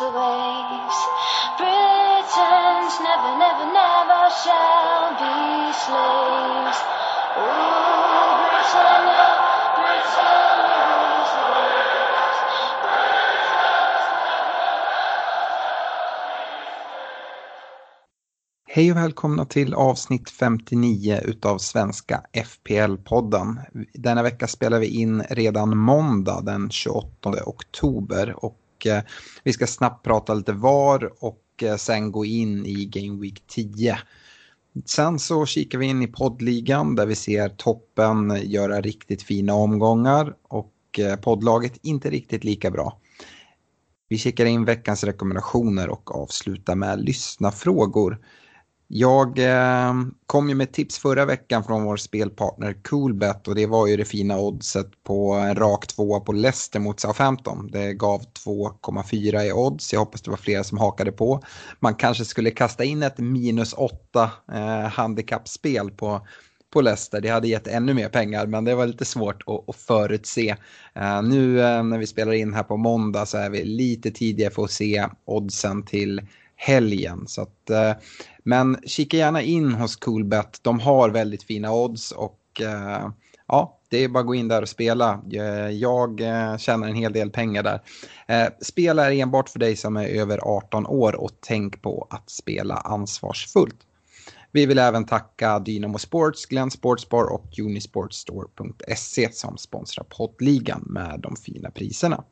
Rules the waves. Britons never, never, never shall be slaves. Ooh, Britannia, Britannia rules the waves. Hej och välkomna till avsnitt 59 utav Svenska FPL-podden. Denna vecka spelar vi in redan måndag den 28 oktober och eh, vi ska snabbt prata lite VAR och eh, sen gå in i Game Week 10. Sen så kikar vi in i poddligan där vi ser toppen göra riktigt fina omgångar och eh, poddlaget inte riktigt lika bra. Vi kikar in veckans rekommendationer och avslutar med lyssnafrågor. Jag eh, kom ju med tips förra veckan från vår spelpartner Coolbet och det var ju det fina oddset på en rak tvåa på Leicester mot Southampton. Det gav 2,4 i odds. Jag hoppas det var flera som hakade på. Man kanske skulle kasta in ett minus 8 eh, handikappspel på, på Leicester. Det hade gett ännu mer pengar men det var lite svårt att, att förutse. Uh, nu uh, när vi spelar in här på måndag så är vi lite tidigare för att se oddsen till helgen. Så att, eh, men kika gärna in hos Coolbet. De har väldigt fina odds och eh, ja, det är bara att gå in där och spela. Eh, jag tjänar en hel del pengar där. Spela är enbart för dig som är över 18 år och tänk på att spela ansvarsfullt. Vi vill även tacka Dynamo Sports, Glenn Sportsbar och Unisportstore.se som sponsrar poddligan med de fina priserna.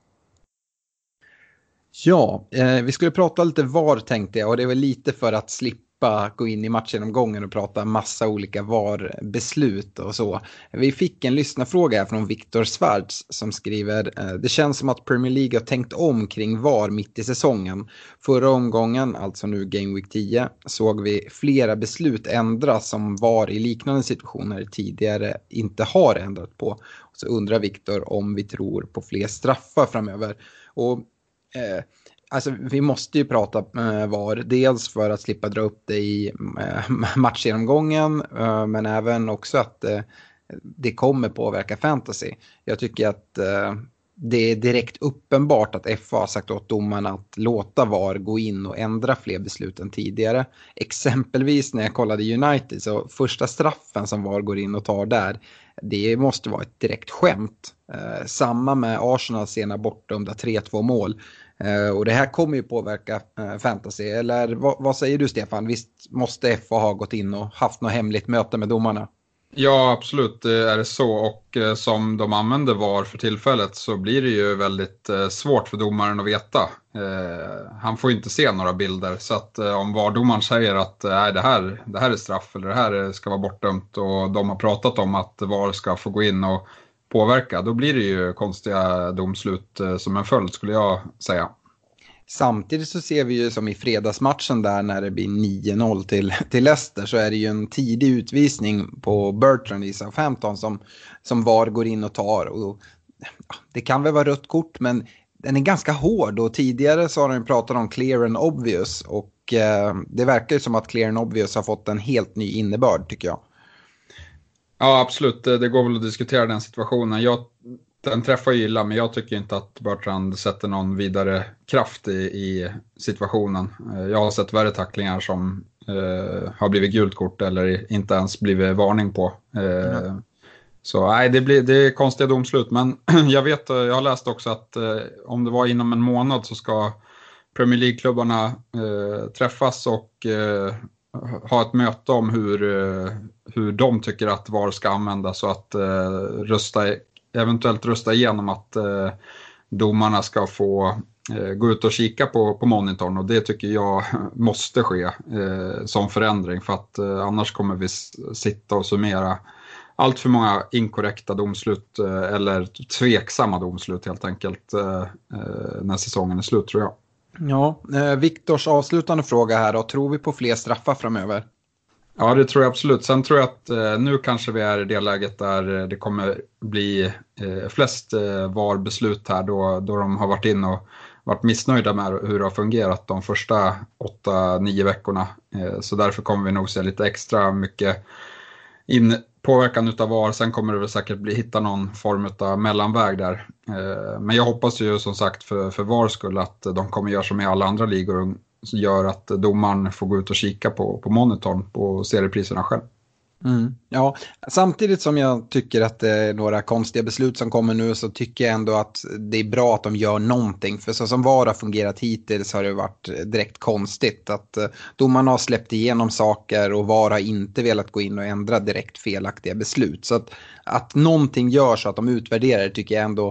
Ja, eh, vi skulle prata lite VAR tänkte jag och det var lite för att slippa gå in i matchgenomgången och prata massa olika VAR-beslut och så. Vi fick en lyssnarfråga här från Viktor Svarts som skriver eh, Det känns som att Premier League har tänkt om kring VAR mitt i säsongen. Förra omgången, alltså nu Game Week 10, såg vi flera beslut ändras som VAR i liknande situationer tidigare inte har ändrat på. Så undrar Viktor om vi tror på fler straffar framöver. Och Eh, alltså vi måste ju prata eh, VAR, dels för att slippa dra upp det i eh, matchgenomgången, eh, men även också att eh, det kommer påverka fantasy. Jag tycker att eh, det är direkt uppenbart att FA har sagt åt domarna att låta VAR gå in och ändra fler beslut än tidigare. Exempelvis när jag kollade United så första straffen som VAR går in och tar där, det måste vara ett direkt skämt. Eh, samma med Arsenals sena bortdömda 3-2 mål. Eh, och det här kommer ju påverka eh, fantasy. Eller vad, vad, säger du Stefan? Visst måste FA ha gått in och haft något hemligt möte med domarna? Ja, absolut det är det så. Och eh, som de använder VAR för tillfället så blir det ju väldigt eh, svårt för domaren att veta. Han får inte se några bilder. Så att om VAR-domaren säger att Nej, det, här, det här är straff eller det här ska vara bortdömt och de har pratat om att VAR ska få gå in och påverka, då blir det ju konstiga domslut som en följd skulle jag säga. Samtidigt så ser vi ju som i fredagsmatchen där när det blir 9-0 till, till Leicester så är det ju en tidig utvisning på Bertrand i Southampton som, som VAR går in och tar. Och, ja, det kan väl vara rött kort men den är ganska hård och tidigare så har de pratat om clear and obvious och eh, det verkar ju som att clear and obvious har fått en helt ny innebörd tycker jag. Ja, absolut. Det det går väl att diskutera den situationen. Jag, den träffar ju illa, men jag tycker inte att Bertrand sätter någon vidare kraft i, i situationen. Eh, Jag har sett värre tacklingar som eh, har blivit gult kort eller inte ens blivit varning på. Eh, Så nej, det, blir, det är konstiga domslut. Men jag vet, eh, jag har läst också att eh, om det var inom en månad så ska Premier League-klubbarna eh, träffas och ha ett möte om hur, hur de tycker att VAR ska användas och att eh, rösta, eventuellt rösta igenom att eh, domarna ska få eh, gå ut och kika på, på monitorn och det tycker jag måste ske eh, som förändring för att eh, annars kommer vi sitta och summera allt för många inkorrekta domslut eh, eller tveksamma domslut helt enkelt eh, eh när säsongen är slut tror jag. Ja, eh, Viktors avslutande fråga här då. Tror vi på fler straffar framöver? Ja, det tror jag absolut. Sen tror jag att eh, nu kanske vi är i det läget där eh, det kommer bli eh, flest VAR-beslut här då, då de har varit in och varit missnöjda med hur det har fungerat de första 8-9 veckorna. Så därför kommer vi nog se lite extra mycket in, påverkan utav VAR. Sen kommer det väl säkert bli, hitta någon form av mellanväg där. Eh, men jag hoppas ju som sagt för, för VARs skull att de kommer göra som i alla andra ligor som gör att domaren får gå ut och kika på, på monitorn och se repriserna själv. Mm, ja, samtidigt som jag tycker att det är några konstiga beslut som kommer nu så tycker jag ändå att det är bra att de gör någonting. För så som VAR har fungerat hittills har det varit direkt konstigt att eh, domarna har släppt igenom saker och VAR har inte velat gå in och ändra direkt felaktiga beslut. Så att, att någonting görs så att de utvärderar det tycker jag ändå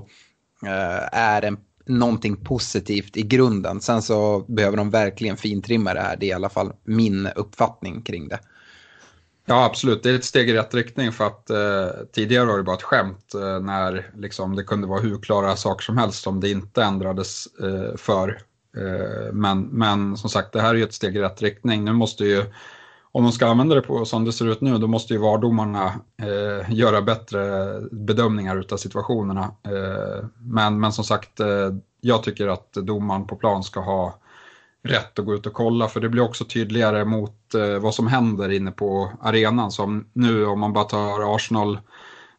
eh, är en någonting positivt i grunden. Sen så behöver de verkligen fintrimma det här. Det är i alla fall min uppfattning kring det. Ja, absolut. Det är ett steg i rätt riktning för att eh, tidigare var det bara ett skämt eh, när liksom, det kunde vara hur klara saker som helst om det inte ändrades eh, för. Eh, men, men som sagt, det här är ju ett steg i rätt riktning. Nu måste ju, om de ska använda det på som det ser ut nu, då måste ju vardomarna eh, göra bättre bedömningar av situationerna. Eh, men, men som sagt, eh, jag tycker att domaren på plan ska ha rätt att gå ut och kolla för det blir också tydligare mot eh, vad som händer inne på arenan. Som nu om man bara tar Arsenal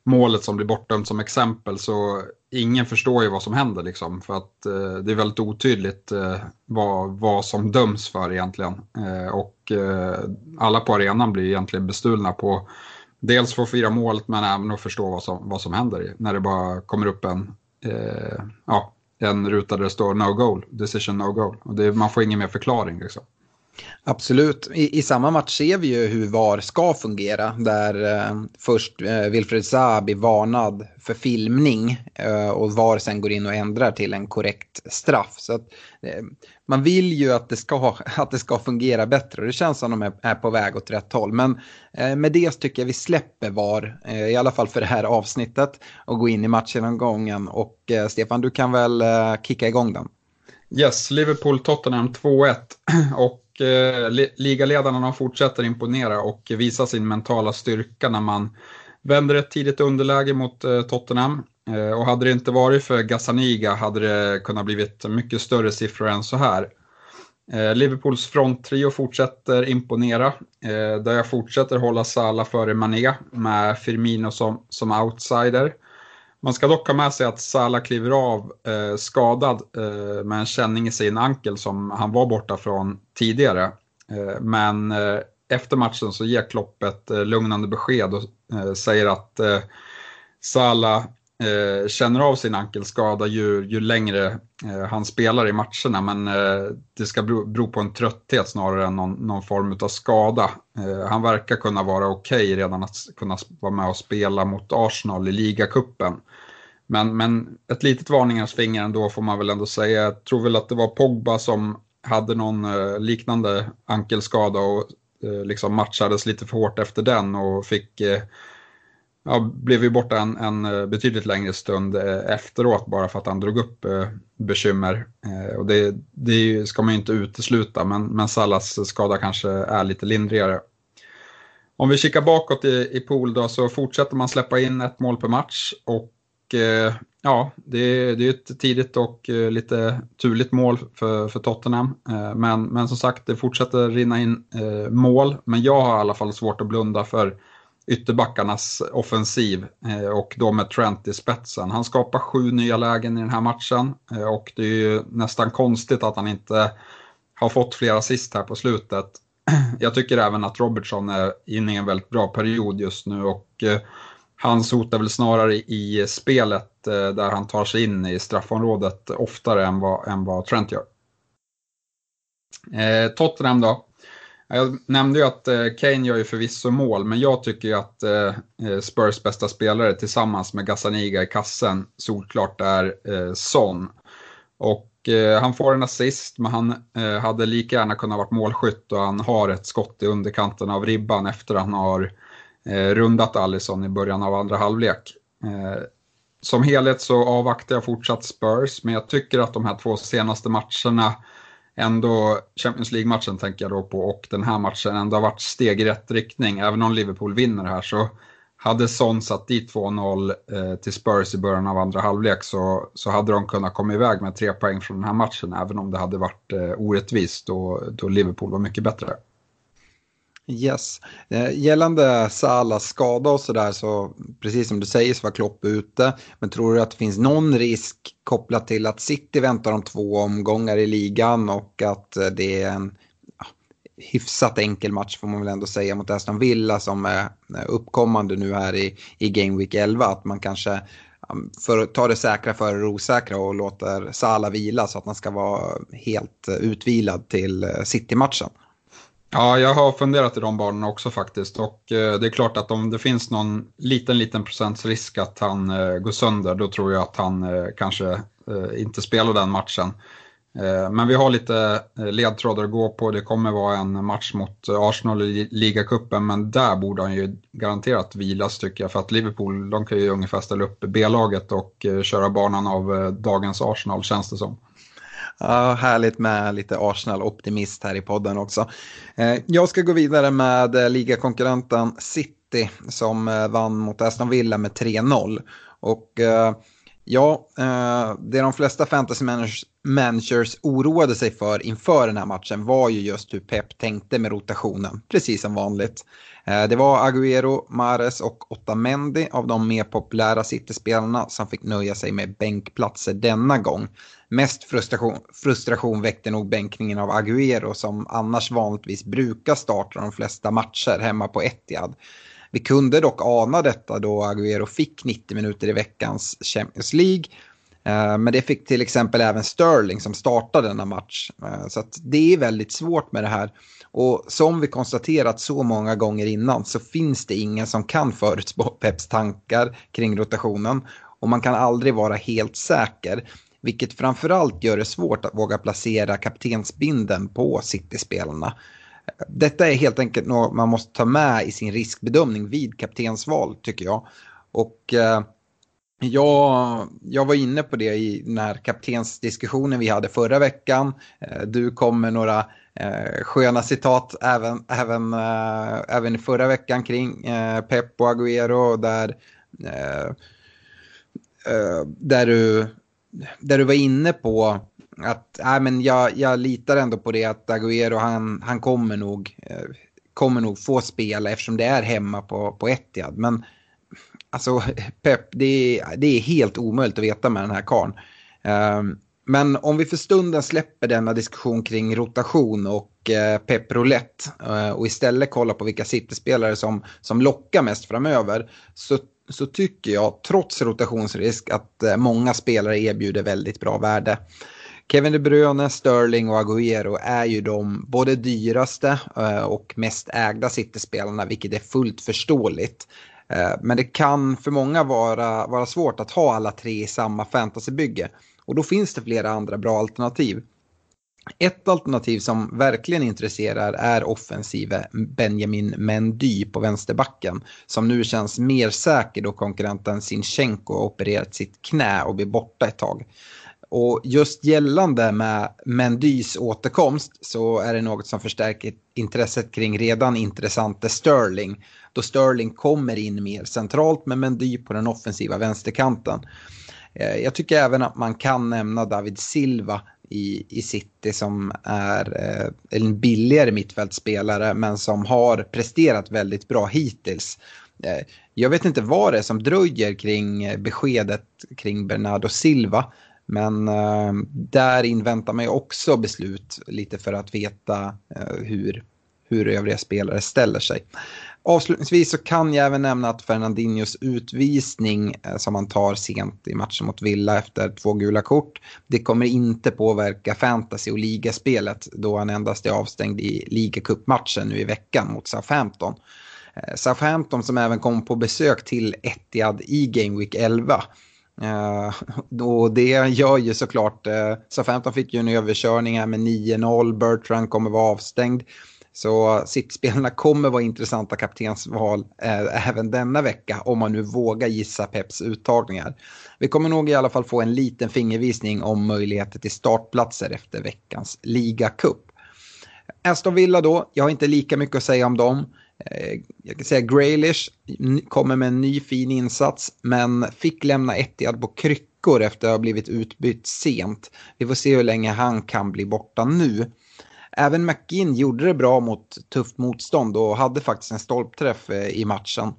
målet som blir bortdömt som exempel så ingen förstår ju vad som händer liksom för att eh, det är väldigt otydligt eh, vad, vad som döms för egentligen. Eh, och eh, alla på arenan blir egentligen bestulna på dels för att fira målet men även att förstå vad som, vad som händer när det bara kommer upp en eh, ja, en ruta där det står no goal, decision no goal. Och det, man får ingen mer förklaring liksom. Absolut. I, I, samma match ser vi ju hur VAR ska fungera. Där eh, först eh, Wilfred Zaha blir varnad för filmning eh, och VAR sen går in och ändrar till en korrekt straff. Så att, eh, man vill ju att det, ska, att det ska fungera bättre och det känns som de är, är på väg åt rätt håll. Men eh, med det tycker jag vi släpper VAR, eh, i alla fall för det här avsnittet, och går in i matchen Och eh, Stefan, du kan väl eh, kicka igång den. Yes, Liverpool-Tottenham 2-1. Och eh, ligaledarna fortsätter imponera och visa sin mentala styrka när man vänder ett tidigt underläge mot eh, Tottenham. Eh, och hade det inte varit för Gazzaniga hade det kunnat blivit mycket större siffror än så här. Eh, Liverpools fronttrio fortsätter imponera, eh, där jag fortsätter hålla Salah före Mané med Firmino som, som outsider. Man ska dock ha med sig att Salah kliver av eh, skadad eh, med en känning i sin ankel som han var borta från tidigare. Eh, men eh, efter matchen så ger Klopp ett eh, lugnande besked och eh, säger att eh, Salah Eh, känner av sin ankelskada ju, ju längre eh, han spelar i matcherna men eh, det ska bero, bero, på en trötthet snarare än någon, någon form av skada. han verkar kunna vara okej okay redan att kunna vara med och spela mot Arsenal i ligacupen. Men, men ett litet varningens finger ändå får man väl ändå säga. Jag tror väl att det var Pogba som hade någon eh, liknande ankelskada och eh, liksom matchades lite för hårt efter den och fick eh, ja, blev ju borta en, en eh, betydligt längre stund eh, efteråt bara för att han drog upp eh, bekymmer. Och det, det ska man ju inte utesluta men, men Sallas skada kanske är lite lindrigare. Om vi kikar bakåt i, i pool då så fortsätter man släppa in ett mål per match och Eh, ja, det är, det är ett tidigt och eh, lite turligt mål för, för Tottenham. Eh, men, men som sagt, det fortsätter rinna in mål. Men jag har i alla fall svårt att blunda för ytterbackarnas offensiv eh, och då med Trent i spetsen. Han skapar sju nya lägen i den här matchen eh, och det är ju nästan konstigt att han inte har fått flera assist här på slutet. Jag tycker även att Robertson är inne i en väldigt bra period just nu och eh, Hans hotar väl snarare i spelet där han tar sig in i straffområdet oftare än vad, än vad Trent gör. Tottenham då. Jag nämnde ju att eh, Kane gör ju förvisso mål, men jag tycker ju att eh, eh, Spurs bästa spelare tillsammans med Gazzaniga i kassen solklart är Son. Och han får en assist, men han hade lika gärna kunnat varit målskytt och han har ett skott i underkanten av ribban efter att han har rundat Allison i början av andra halvlek. Som helhet så avvaktar jag fortsatt Spurs, men jag tycker att de här två senaste matcherna ändå, Champions League-matchen tänker jag då på, och den här matchen ändå har varit steg i rätt riktning. Även om Liverpool vinner här så hade Son satt dit 2-0 eh, till Spurs i början av andra halvlek så, så hade de kunnat komma iväg med tre poäng från den här matchen, även om det hade varit eh, orättvist då, då Liverpool var mycket bättre. Yes. Eh, gällande Salas skada och sådär så precis som du säger så var Klopp ute. Men tror du att det finns någon risk kopplat till att City väntar om två omgångar i ligan och att eh, det är en ja, hyfsat enkel match får man väl ändå säga mot Aston Villa som är eh, uppkommande nu här i, i Game Week 11. Att man kanske för att ta det säkra före det osäkra och låter Sala vila så att man ska vara helt utvilad till City-matchen. Ja, jag har funderat i de banorna också faktiskt. Och eh, det är klart att om det finns någon liten, liten procents risk att han eh, går sönder, då tror jag att han eh, kanske eh, inte spelar den matchen. Eh, men vi har lite eh, ledtrådar att gå på. Det kommer vara en match mot Arsenal i ligacupen, men där borde han ju garanterat vilas tycker jag. För att Liverpool, de kan ju ungefär ställa upp B-laget och eh, köra banan av eh, dagens Arsenal, känns det som. Ja, härligt med lite Arsenal-optimist här i podden också. Eh, jag ska gå vidare med eh, ligakonkurrenten City som eh, vann mot Aston Villa med 3-0. Och ja, det de flesta fantasy managers oroade sig för inför den här matchen var ju just hur Pep tänkte med rotationen, precis som vanligt. Eh, det var Agüero, Mares och Otamendi av de mer populära City-spelarna som fick nöja sig med bänkplatser denna gång. Mest frustration, frustration väckte nog bänkningen av Agüero som annars vanligtvis brukar starta de flesta matcher hemma på Etihad. Vi kunde dock ana detta då Agüero fick 90 minuter i veckans Champions League. Eh, men det fick till exempel även Sterling som startade denna match. Eh, så det är väldigt svårt med det här. Och som vi konstaterat så många gånger innan så finns det ingen som kan förutspå Peps tankar kring rotationen. Och man kan aldrig vara helt säker. Vilket framförallt gör det svårt att våga placera kaptensbinden på City-spelarna. Detta är helt enkelt något man måste ta med i sin riskbedömning vid kaptensval tycker jag. Och eh, jag, jag var inne på det i den här kaptensdiskussionen vi hade förra veckan. Eh, du kom med några eh, sköna citat även, även, eh, även i förra veckan kring eh, Pep och Agüero där, eh, eh där du där du var inne på att äh, men jag, jag litar ändå på det att Agüero han, han kommer, nog, eh, kommer nog få spela eftersom det är hemma på, på Etihad. Men alltså Pep, det det är helt omöjligt att veta med den här karln. Ehm, men om vi för stunden släpper denna diskussion kring rotation och eh, Pep Roulette eh, och istället kollar på vilka City-spelare som, som lockar mest framöver så så tycker jag, trots rotationsrisk, att eh, många spelare erbjuder väldigt bra värde. Kevin De Bruyne, Sterling och Agüero är ju de både dyraste eh, och mest ägda City-spelarna, vilket är fullt förståeligt. Eh, men det kan för många vara, vara svårt att ha alla tre i samma fantasybygge. Och då finns det flera andra bra alternativ. Ett alternativ som verkligen intresserar är offensive Benjamin Mendy på vänsterbacken. Som nu känns mer säker då konkurrenten Sinchenko har opererat sitt knä och blir borta ett tag. Och just gällande med Mendys återkomst så är det något som förstärker intresset kring redan intressante Sterling. Då Sterling kommer in mer centralt med Mendy på den offensiva vänsterkanten. Eh, jag tycker även att man kan nämna David Silva i, i City som är eh, en billigare mittfältspelare men som har presterat väldigt bra hittills. Eh, jag vet inte vad det är som dröjer kring beskedet kring Bernardo Silva. Men eh, där inväntar man ju också beslut lite för att veta eh, hur, hur övriga spelare ställer sig. Avslutningsvis så kan jag även nämna att Fernandinhos utvisning eh, som han tar sent i matchen mot Villa efter två gula kort, det kommer inte påverka fantasy och ligaspelet då han endast är avstängd i ligacupmatchen nu i veckan mot Southampton. Eh, Southampton som även kom på besök till Etihad i Game Week 11. Uh, eh, och det gör ju såklart, uh, Southampton fick ju en överkörning här med 9-0, Bertrand kommer vara avstängd. Så sittspelarna kommer vara intressanta kaptensval eh, även denna vecka om man nu vågar gissa Peps uttagningar. Vi kommer nog i alla fall få en liten fingervisning om möjligheter till startplatser efter veckans ligacup. Aston Villa då, jag har inte lika mycket att säga om dem. Eh, jag kan säga Graylish kommer med en ny fin insats men fick lämna Etihad på kryckor efter att ha blivit utbytt sent. Vi får se hur länge han kan bli borta nu. Även McGinn gjorde det bra mot tufft motstånd och hade faktiskt en stolpträff eh, i matchen.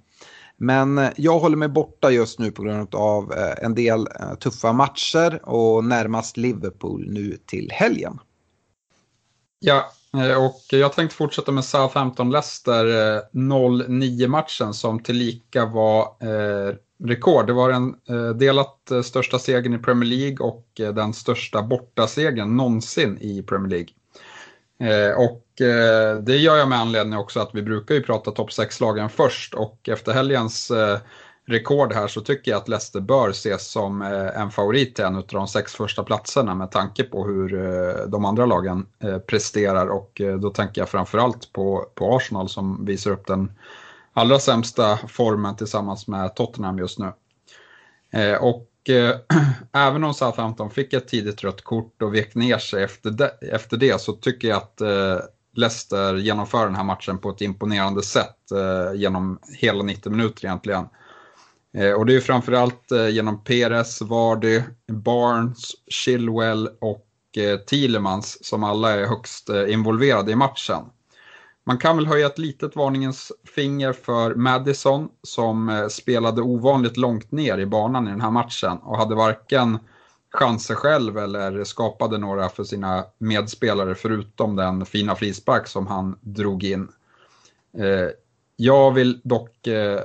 Men eh, jag håller mig borta just nu på grund av eh, en del tuffa matcher och närmast Liverpool nu till helgen. Ja, och jag tänkte fortsätta med Southampton-Leicester 0-9 matchen som tillika var eh, rekord. Det var den eh, delat största segern i Premier League och den största bortasegern någonsin i Premier League. Eh, och eh, det gör jag med anledning också att vi brukar ju prata topp 6-lagen först och efter helgens eh, rekord här så tycker jag att Leicester bör ses som en favorit till en av de sex första platserna med tanke på hur de andra lagen presterar och då tänker jag framförallt på, på Arsenal som visar upp den allra sämsta formen tillsammans med Tottenham just nu. Och Eh, även om Southampton fick ett tidigt rött kort och vek ner sig efter det, efter det så tycker jag att eh, Leicester genomför den här matchen på ett imponerande sätt eh, genom hela 90 minuter egentligen. Och det är framförallt genom Perez, Vardy, Barnes, Chilwell och Thielemans som alla är högst involverade i matchen. Man kan väl höja ett litet varningens finger för Madison som eh, spelade ovanligt långt ner i banan i den här matchen och hade varken chanser själv eller skapade några för sina medspelare förutom den fina frispark som han drog in. Eh, jag vill dock eh,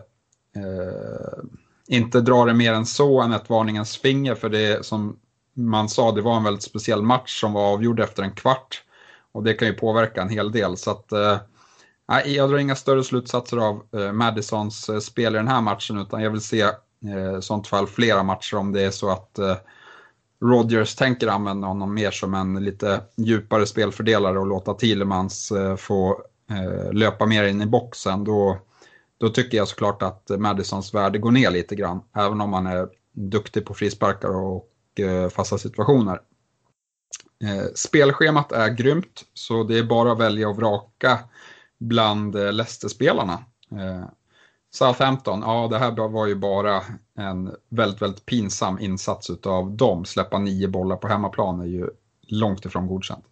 inte dra det mer än så än ett varningens finger för det som man sa, det var en väldigt speciell match som var avgjord efter en kvart. Och det kan ju påverka en hel del. Så att, eh, jag drar inga större slutsatser av eh, Madisons eh, spel i den här matchen utan jag vill se eh, i sånt fall flera matcher om det är så att eh, Rodgers tänker använda honom mer som en lite djupare spelfördelare och låta Thielemans eh, få eh, löpa mer in i boxen. Då, då tycker jag såklart att Madisons värde går ner lite grann, även om han är duktig på frisparkar och eh, fasta situationer. Eh, spelschemat är grymt, så det är bara att välja och vraka bland eh, Leicester-spelarna. Eh, Southampton, ja det här var ju bara en väldigt, väldigt pinsam insats av dem. Släppa nio bollar på hemmaplan är ju långt ifrån godkänt.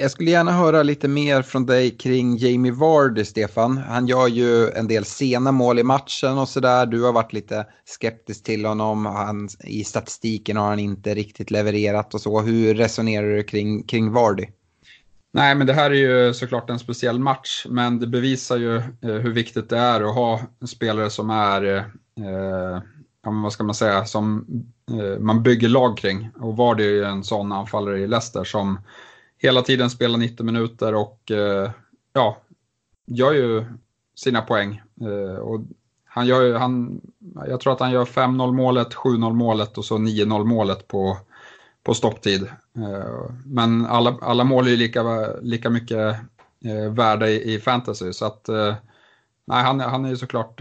Jag skulle gärna höra lite mer från dig kring Jamie Vardy, Stefan. Han gör ju en del sena mål i matchen och sådär. Du har varit lite skeptisk till honom. Han, I statistiken har han inte riktigt levererat och så. Hur resonerar du kring, kring Vardy? Nej, men det här är ju såklart en speciell match, men det bevisar ju eh, hur viktigt det är att ha spelare som är, eh, vad ska man säga, som eh, man bygger lag kring. Och var är ju en sån anfallare i Leicester som hela tiden spelar 90 minuter och eh, ja, gör ju sina poäng. Eh, och han gör han, jag tror att han gör 5-0 målet, 7-0 målet och så 9-0 målet på, på stopptid. Eh, men alla, alla mål är ju lika, lika mycket eh, värda i, i fantasy så att eh, nej, han, han är ju såklart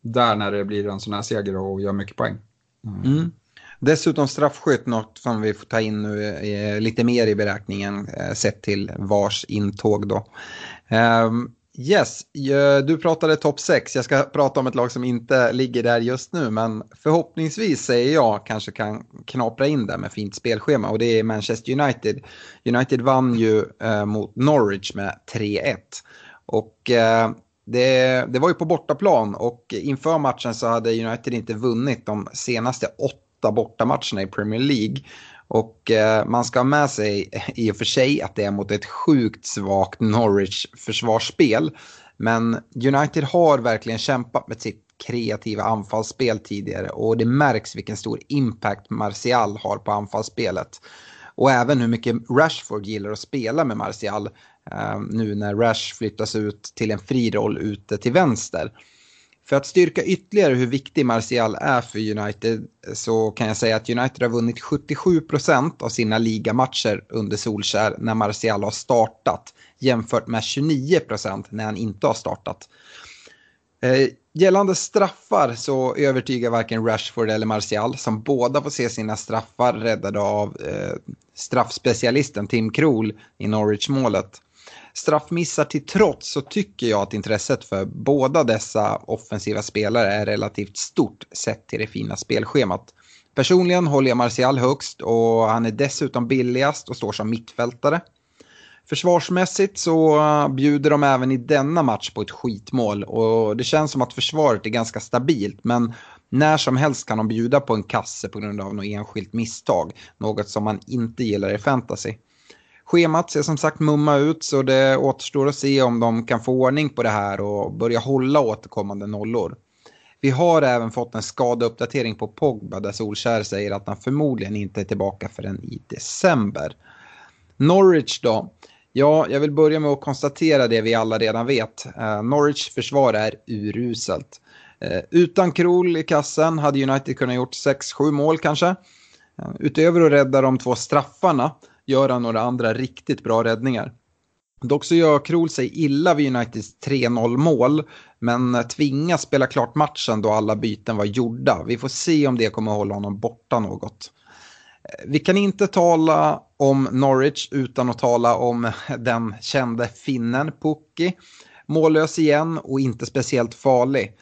där när det blir en sån här seger och gör mycket poäng. Mm. Mm. Dessutom straffskytt, något som vi får ta in nu lite mer i beräkningen sett till vars intåg då. Um, yes, du pratade topp 6. Jag ska prata om ett lag som inte ligger där just nu, men förhoppningsvis säger jag kanske kan knapra in där med fint spelschema och det är Manchester United. United vann ju eh, mot Norwich med 3-1 och eh, det, det, var ju på bortaplan och inför matchen så hade United inte vunnit de senaste åtta åtta bortamatcherna i Premier League. Och eh, man ska ha med sig i och för sig att det är mot ett sjukt svagt Norwich försvarsspel. Men United har verkligen kämpat med sitt kreativa anfallsspel tidigare och det märks vilken stor impact Martial har på anfallsspelet. Och även hur mycket Rashford gillar att spela med Martial eh, nu när Rash flyttas ut till en fri roll ute till vänster. För att styrka ytterligare hur viktig Martial är för United så kan jag säga att United har vunnit 77% av sina ligamatcher under Solskär när Martial har startat jämfört med 29% när han inte har startat. Eh, gällande straffar så övertygar varken Rashford eller Martial som båda får se sina straffar räddade av eh, straffspecialisten Tim Krul i Norwich-målet straffmissar till trots så tycker jag att intresset för båda dessa offensiva spelare är relativt stort sett till det fina spelschemat. Personligen håller jag Martial högst och han är dessutom billigast och står som mittfältare. Försvarsmässigt så bjuder de även i denna match på ett skitmål och det känns som att försvaret är ganska stabilt men när som helst kan de bjuda på en kasse på grund av något enskilt misstag, något som man inte gillar i fantasy. Schemat ser som sagt mumma ut så det återstår att se om de kan få ordning på det här och börja hålla återkommande nollor. Vi har även fått en skadeuppdatering på Pogba där Solskär säger att han förmodligen inte är tillbaka förrän i december. Norwich då? Ja, jag vill börja med att konstatera det vi alla redan vet. Eh, Norwich försvar är uruselt. Eh, utan Krol i kassen hade United kunnat gjort 6-7 mål kanske. Eh, utöver att rädda de två straffarna Gör han några andra riktigt bra räddningar. Dock så gör Krol sig illa vid Uniteds 3-0 mål, men tvingas spela klart matchen då alla byten var gjorda. Vi får se om det kommer att hålla honom borta något. Eh, vi kan inte tala om Norwich utan att tala om den kände finnen Pukki. Mållös igen och inte speciellt farlig.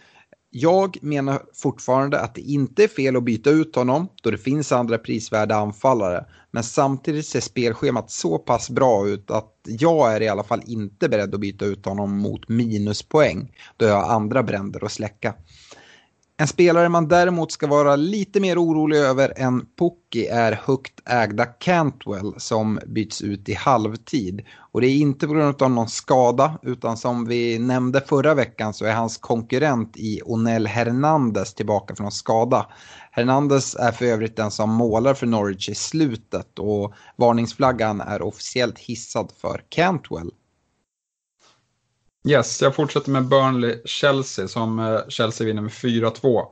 Jag menar fortfarande att det inte är fel att byta ut honom då det finns andra prisvärda anfallare. Men samtidigt ser spelschemat så pass bra ut att jag är i alla fall inte beredd att byta ut honom mot minuspoäng då jag har andra bränder att släcka. En spelare man däremot ska vara lite mer orolig över än Pukki är högt ägda Cantwell som byts ut i halvtid. Och det är inte på grund av någon skada utan som vi nämnde förra veckan så är hans konkurrent i Onel Hernandez tillbaka från skada. Hernandez är för övrigt den som målar för Norwich i slutet och varningsflaggan är officiellt hissad för Cantwell. Yes, jag fortsätter med Burnley-Chelsea som eh, Chelsea vinner med 4-2.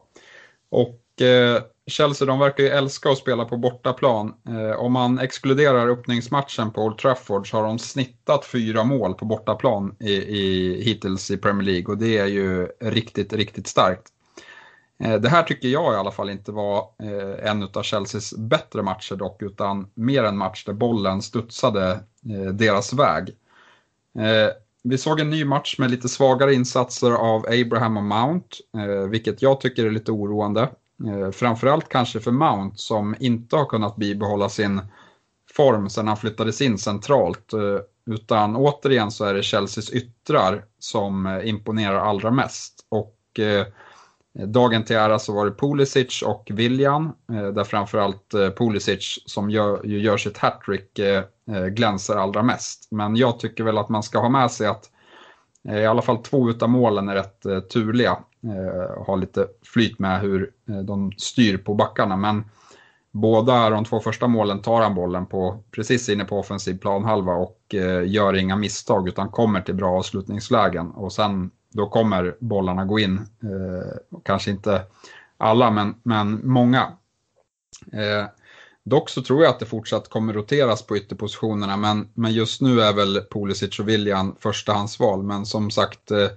Och eh, Chelsea de verkar ju älska att spela på bortaplan. Eh, om man exkluderar öppningsmatchen på Old Trafford så har de snittat fyra mål på bortaplan i, i, hittills i Premier League och det är ju riktigt, riktigt starkt. Eh, det här tycker jag i alla fall inte var eh, en av Chelseas bättre matcher dock, utan mer en match där bollen studsade eh, deras väg. Vi såg en ny match med lite svagare insatser av Abraham och Mount, eh, vilket jag tycker är lite oroande. Eh, framförallt kanske för Mount som inte har kunnat bibehålla sin form sedan han flyttades in centralt. Eh, utan återigen så är det Chelseas yttrar som imponerar allra mest. Och Dagen till ära så var det Pulisic och William, eh, där framförallt eh, Pulisic som gör, gör sitt hattrick eh, glänser allra mest. Men jag tycker väl att man ska ha med sig att i alla fall två utav målen är rätt turliga. Har lite flyt med hur de styr på backarna. Men båda de två första målen tar han bollen på precis inne på offensiv planhalva och gör inga misstag utan kommer till bra avslutningslägen. Och sen då kommer bollarna gå in. Eh, kanske inte alla, men, men många. Eh, dock så tror jag att det fortsatt kommer roteras på ytterpositionerna, men, men just nu är väl Pulisic och William förstahandsval. Men som sagt, eh,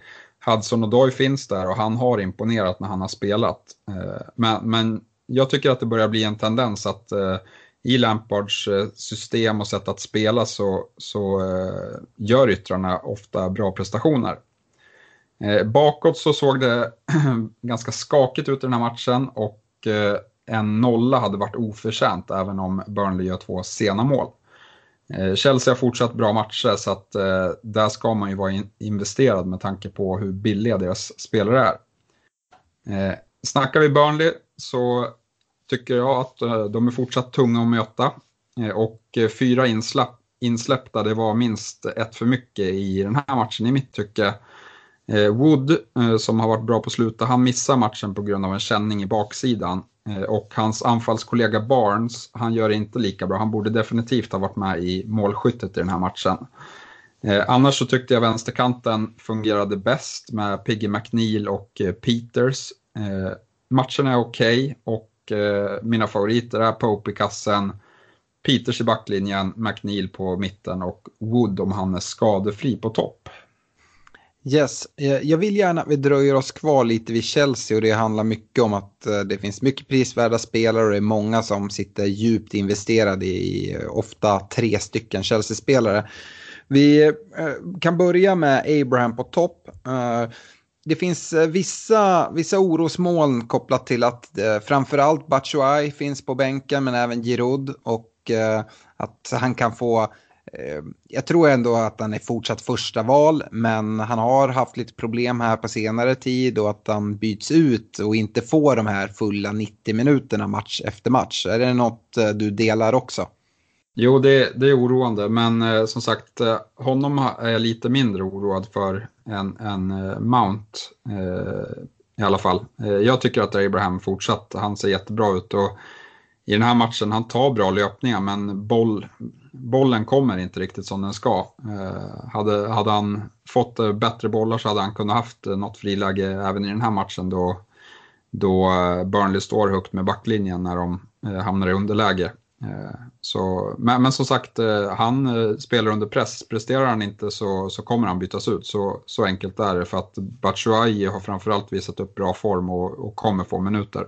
Hudson och Doy finns där och han har imponerat när han har spelat. Eh, men, men jag tycker att det börjar bli en tendens att eh, i Lampards eh, system och sätt att spela så, så eh, gör yttrarna ofta bra prestationer. Eh, bakåt så såg det ganska skakigt ut i den här matchen och eh, en nolla hade varit oförtjänt även om Burnley gör två sena mål. Eh, Chelsea har fortsatt bra matcher så att där ska man ju vara investerad med tanke på hur billiga deras spelare är. Snackar vi Burnley så tycker jag att de är fortsatt tunga att möta och fyra insläpp, insläppta det var minst ett för mycket i den här matchen i mitt tycke. Eh, Wood, eh, som har varit bra på slutet, han missar matchen på grund av en känning i baksidan. Eh, och hans anfallskollega Barnes, han gör det inte lika bra. Han borde definitivt ha varit med i målskyttet i den här matchen. Annars så tyckte jag vänsterkanten fungerade bäst med Piggy McNeil och Peters. Matchen är okej okay, och mina favoriter är Pope i kassen, Peters i backlinjen, McNeil på mitten och Wood om han är skadefri på topp. Yes, eh, jag vill gärna att vi dröjer oss kvar lite vid Chelsea och det handlar mycket om att eh, det finns mycket prisvärda spelare och det är många som sitter djupt investerade i eh, ofta tre stycken Chelsea-spelare. Vi kan börja med Abraham på topp. Det finns vissa, vissa orosmoln kopplat till att framförallt Batshuay finns på bänken men även Giroud och att han kan få Eh, jag tror ändå att han är fortsatt första val, men han har haft lite problem här på senare tid och att han byts ut och inte får de här fulla 90 minuterna match efter match. Är det något eh, du delar också? Jo, det, det är oroande, men eh, som sagt, eh, honom är jag lite mindre oroad för än, än eh, Mount eh, i alla fall. Eh, jag tycker att Abraham fortsatt, han ser jättebra ut och i den här matchen, han tar bra löpningar men boll, bollen kommer inte riktigt som den ska. Eh, hade, hade han fått eh, bättre bollar så hade han kunnat haft eh, något friläge även i den här matchen då, då Burnley står högt med backlinjen när de hamnar i underläge. Så, men, men som sagt, han spelar under press. Presterar han inte så, så kommer han bytas ut. Så, så enkelt är det för att Batshuayi har framförallt visat upp bra form och, och kommer få minuter.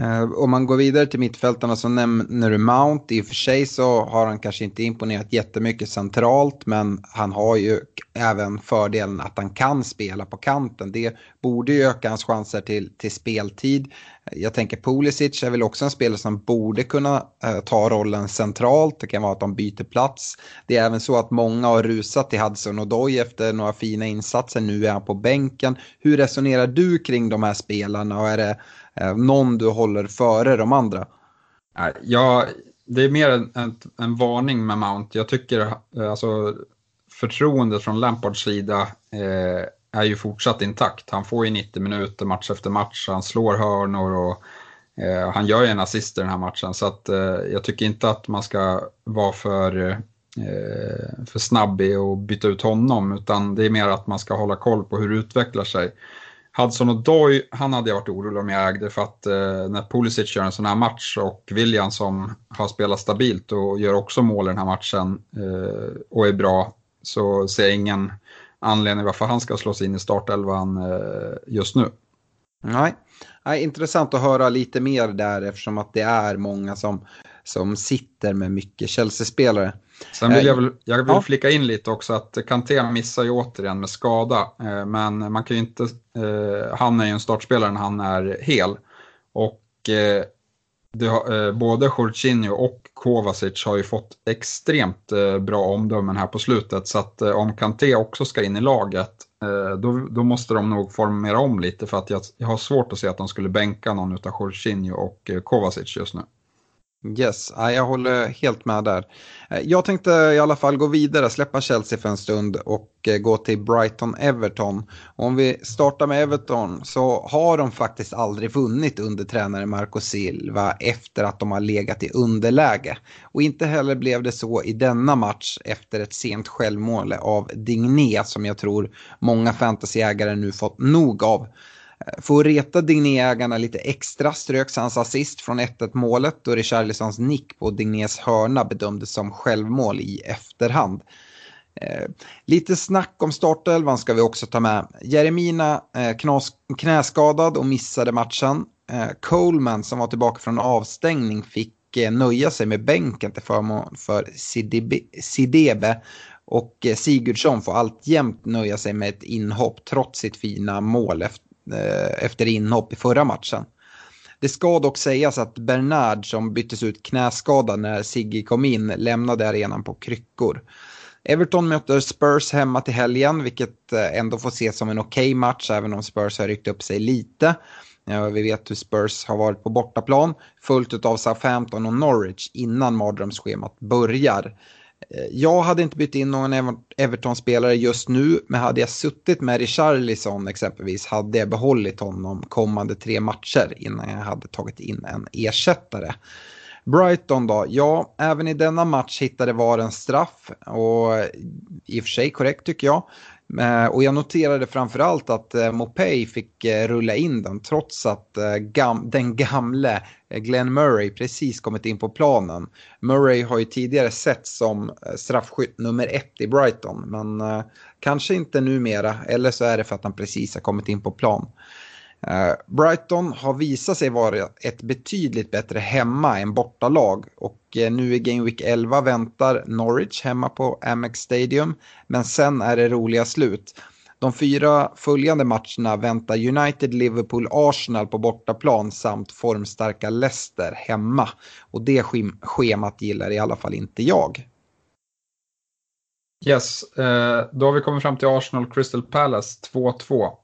Uh, om man går vidare till mittfältarna så nämner du Mount. I och för sig så har han kanske inte imponerat jättemycket centralt men han har ju även fördelen att han kan spela på kanten. Det borde ju öka hans chanser till, till speltid. Jag tänker Pulisic är väl också en spelare som borde kunna uh, ta rollen centralt. Det kan vara att de byter plats. Det är även så att många har rusat till Hudson och Doy efter några fina insatser. Nu är han på bänken. Hur resonerar du kring de här spelarna? Och är det Eh, någon du håller före de andra? Ja, det är mer en, en, en varning med Mount. Jag tycker eh, alltså förtroendet från Lampards sida eh, är ju fortsatt intakt. Han får ju 90 minuter match efter match, han slår hörnor och eh, han gör ju en assist i den här matchen. Så att, eh, jag tycker inte att man ska vara för, eh, för snabb i att byta ut honom, utan det är mer att man ska hålla koll på hur det utvecklar sig. Hudson och Doy, han hade jag varit orolig om jag ägde för att eh, när Pulisic gör en sån här match och William som har spelat stabilt och gör också mål i den här matchen eh, och är bra så ser jag ingen anledning varför han ska slås in i startelvan eh, just nu. Nej. Nej, intressant att höra lite mer där eftersom att det är många som, som sitter med mycket Chelsea-spelare. Sen vill jag väl, jag vill ja. flika in lite också att Kanté missar ju återigen med skada. Eh, men man kan ju inte, eh, han är ju en startspelare när han är hel. Och eh, både Jorginho och Kovacic har ju fått extremt bra omdömen här på slutet. Så att om Kanté också ska in i laget då, då måste de nog formera om lite för att jag, jag har svårt att se att de skulle bänka någon av Jorginho och Kovacic just nu. Yes, jag håller helt med där. Eh, jag tänkte i alla fall gå vidare, släppa Chelsea för en stund och eh, gå till Brighton-Everton. Om vi startar med Everton så har de faktiskt aldrig vunnit under tränare Marco Silva efter att de har legat i underläge. Och inte heller blev det så i denna match efter ett sent självmål av Digné som jag tror många fantasyägare nu fått nog av. För att reta Digné-ägarna lite extra ströks hans assist från 1-1 målet då Richarlisons nick på Dignés hörna bedömdes som självmål i efterhand. Eh, lite snack om startelvan ska vi också ta med. Jeremina eh, knas, knäskadad och missade matchen. Eh, Coleman som var tillbaka från avstängning fick eh, nöja sig med bänken till förmån för Sidebe. Och eh, Sigurdsson får alltjämt nöja sig med ett inhopp trots sitt fina mål efter Eh, efter inhopp i förra matchen. Det ska dock sägas att Bernard som byttes ut knäskadad när Sigge kom in lämnade arenan på kryckor. Everton möter Spurs hemma till helgen, vilket eh, ändå får ses som en okej okay match, även om Spurs har ryckt upp sig lite. Vi vet hur Spurs har varit på bortaplan, fullt av Southampton och Norwich innan mardrömsschemat börjar. Eh, jag hade inte bytt in någon Everton-spelare just nu, men hade jag suttit med Richarlison exempelvis hade jag behållit honom kommande tre matcher innan jag hade tagit in en ersättare. Brighton då, ja, även i denna match hittade VAR en straff och i och för sig korrekt tycker jag. Eh, och jag noterade framförallt att eh, Mopey fick eh, rulla in den trots att den gamle Glenn Murray precis kommit in på planen. Murray har ju tidigare sett som straffskytt nummer ett i Brighton men kanske inte numera eller så är det för att han precis har kommit in på plan. Brighton har visat sig vara ett betydligt bättre hemma än bortalag och och eh, nu i Game Week 11 väntar Norwich hemma på Amex Stadium men sen är det roliga slut. De fyra följande matcherna väntar United, Liverpool, Arsenal på bortaplan samt formstarka Leicester hemma. Och det schemat gillar i alla fall inte jag. Yes, eh, då har vi kommit fram till Arsenal Crystal Palace 2-2.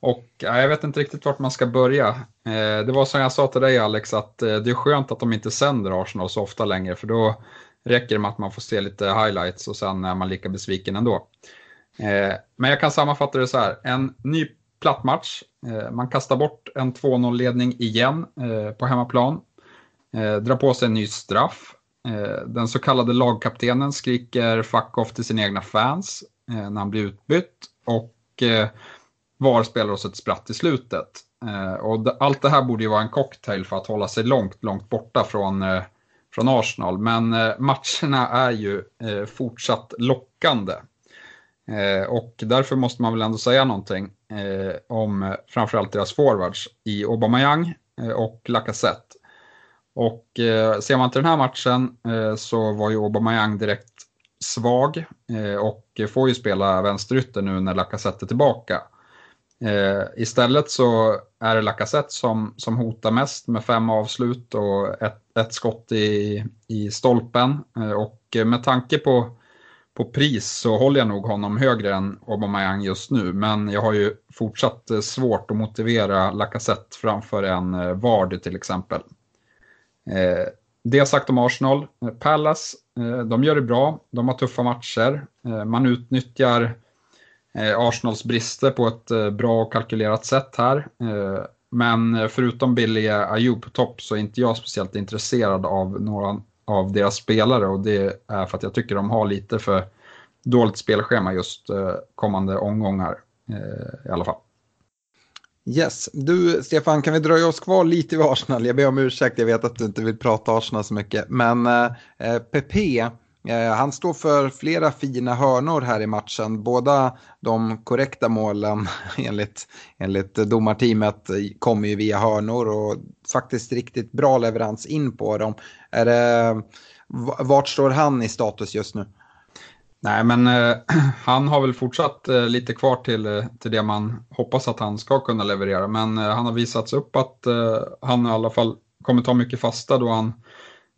Och ja, jag vet inte riktigt vart man ska börja. Eh, det var som jag sa till dig Alex, att eh, det är skönt att de inte sänder Arsenal så ofta längre, för då räcker det med att man får se lite highlights och sen är man lika besviken ändå. Eh, men jag kan sammanfatta det så här, en ny plattmatch. Eh, man kastar bort en 2-0-ledning igen eh, på hemmaplan. Eh, drar på sig en ny straff. Eh, den så kallade lagkaptenen skriker fuck off till sina egna fans eh, när han blir utbytt. Och eh, VAR spelar oss ett spratt i slutet. Eh, och allt det här borde ju vara en cocktail för att hålla sig långt, långt borta från, eh, från Arsenal. Men eh, matcherna är ju eh, fortsatt lockande. Eh, och därför måste man väl ändå säga någonting eh, om framförallt deras forwards i Aubameyang och Lacazette. Och ser man till den här matchen så var ju Aubameyang direkt svag och får ju spela vänsterytter nu när Lacazette är tillbaka. Eh, istället så är det Lacazette som, som hotar mest med fem avslut och ett, ett skott i, i stolpen. Eh, och med tanke på, på pris så håller jag nog honom högre än Aubameyang just nu. Men jag har ju fortsatt eh, svårt att motivera Lacazette framför en eh, Vardy till exempel. Eh, det sagt om Arsenal. Eh, Palace, eh, de gör det bra. De har tuffa matcher. Eh, man utnyttjar Eh, Eh, Arsenals brister på ett eh, bra och kalkylerat sätt här. Eh, men eh, förutom billiga Ayoub på topp så är inte jag speciellt intresserad av några av deras spelare och det är för att jag tycker de har lite för dåligt spelschema just eh, kommande omgångar i alla fall. Yes, du Stefan, kan vi dröja oss kvar lite vid Arsenal? Jag ber om ursäkt, jag vet att du inte vill prata Arsenal så mycket. Men eh, Pepe Eh, han står för flera fina hörnor här i matchen. Båda de korrekta målen enligt, enligt domarteamet kommer ju via hörnor och faktiskt riktigt bra leverans in på dem. Är det, vart står han i status just nu? Nej, men eh, han har väl fortsatt eh, lite kvar till, eh, till det man hoppas att han ska kunna leverera. Men eh, han har visats upp att eh, han i alla fall kommer ta mycket fasta då han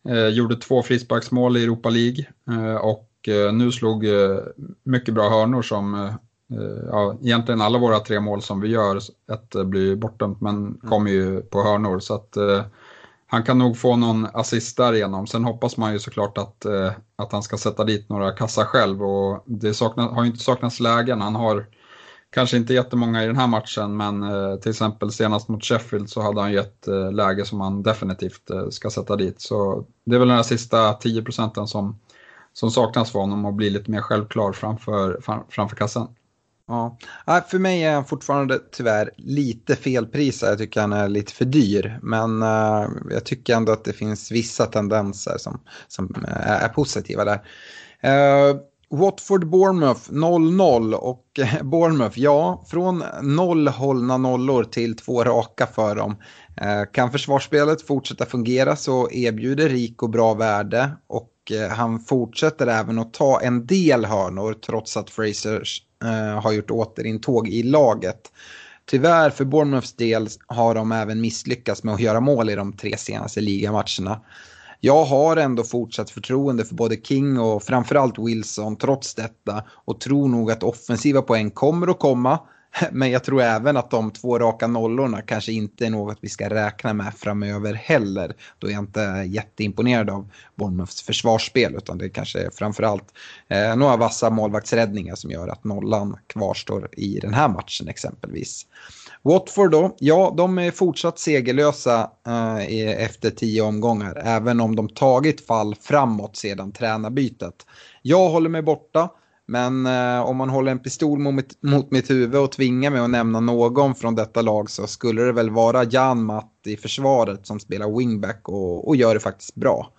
Eh, gjorde två frisparksmål i Europa League eh, och eh, nu slog mycket bra hörnor som ja, egentligen alla våra tre mål som vi gör, ett blir bortdömt men mm. kommer ju på hörnor. Så att han kan nog få någon assist därigenom. Sen hoppas man ju såklart att, att han ska sätta dit några kassar själv och det saknas, har ju inte saknats lägen. Han har Kanske inte jättemånga i den här matchen, men eh, till exempel senast mot Sheffield så hade han ju ett eh, läge som han definitivt eh, ska sätta dit. Så det är väl den här sista 10 procenten som, som saknas för honom och blir lite mer självklar framför, framför kassan. Ja, för mig är han fortfarande tyvärr lite felprisad. Jag tycker han är lite för dyr. Men uh, jag tycker ändå att det finns vissa tendenser som, som är, är positiva där. Uh, Watford-Bournemouth 0-0 och eh, Bournemouth, ja, från noll hållna nollor till två raka för dem. Eh, kan försvarsspelet fortsätta fungera så erbjuder Rico bra värde och eh, han fortsätter även att ta en del hörnor trots att Fraser har gjort återintåg i laget. Tyvärr för Bournemouths del har de även misslyckats med att göra mål i de tre senaste ligamatcherna jag har ändå fortsatt förtroende för både King och framförallt Wilson trots detta och tror nog att offensiva poäng kommer att komma. Men jag tror även att de två raka nollorna kanske inte är något vi ska räkna med framöver heller. Då är jag inte jätteimponerad av Bournemouths försvarsspel utan det kanske är framförallt eh, några vassa målvaktsräddningar som gör att nollan kvarstår i den här matchen exempelvis. Watford då, ja de är fortsatt segerlösa eh, efter tio omgångar även om de tagit fall framåt sedan tränarbytet. Jag håller mig borta. Men eh, om man håller en pistol mot, mot mitt huvud och tvingar mig att nämna någon från detta lag så skulle det väl vara Jan Matt i försvaret som spelar wingback och, och gör det faktiskt bra.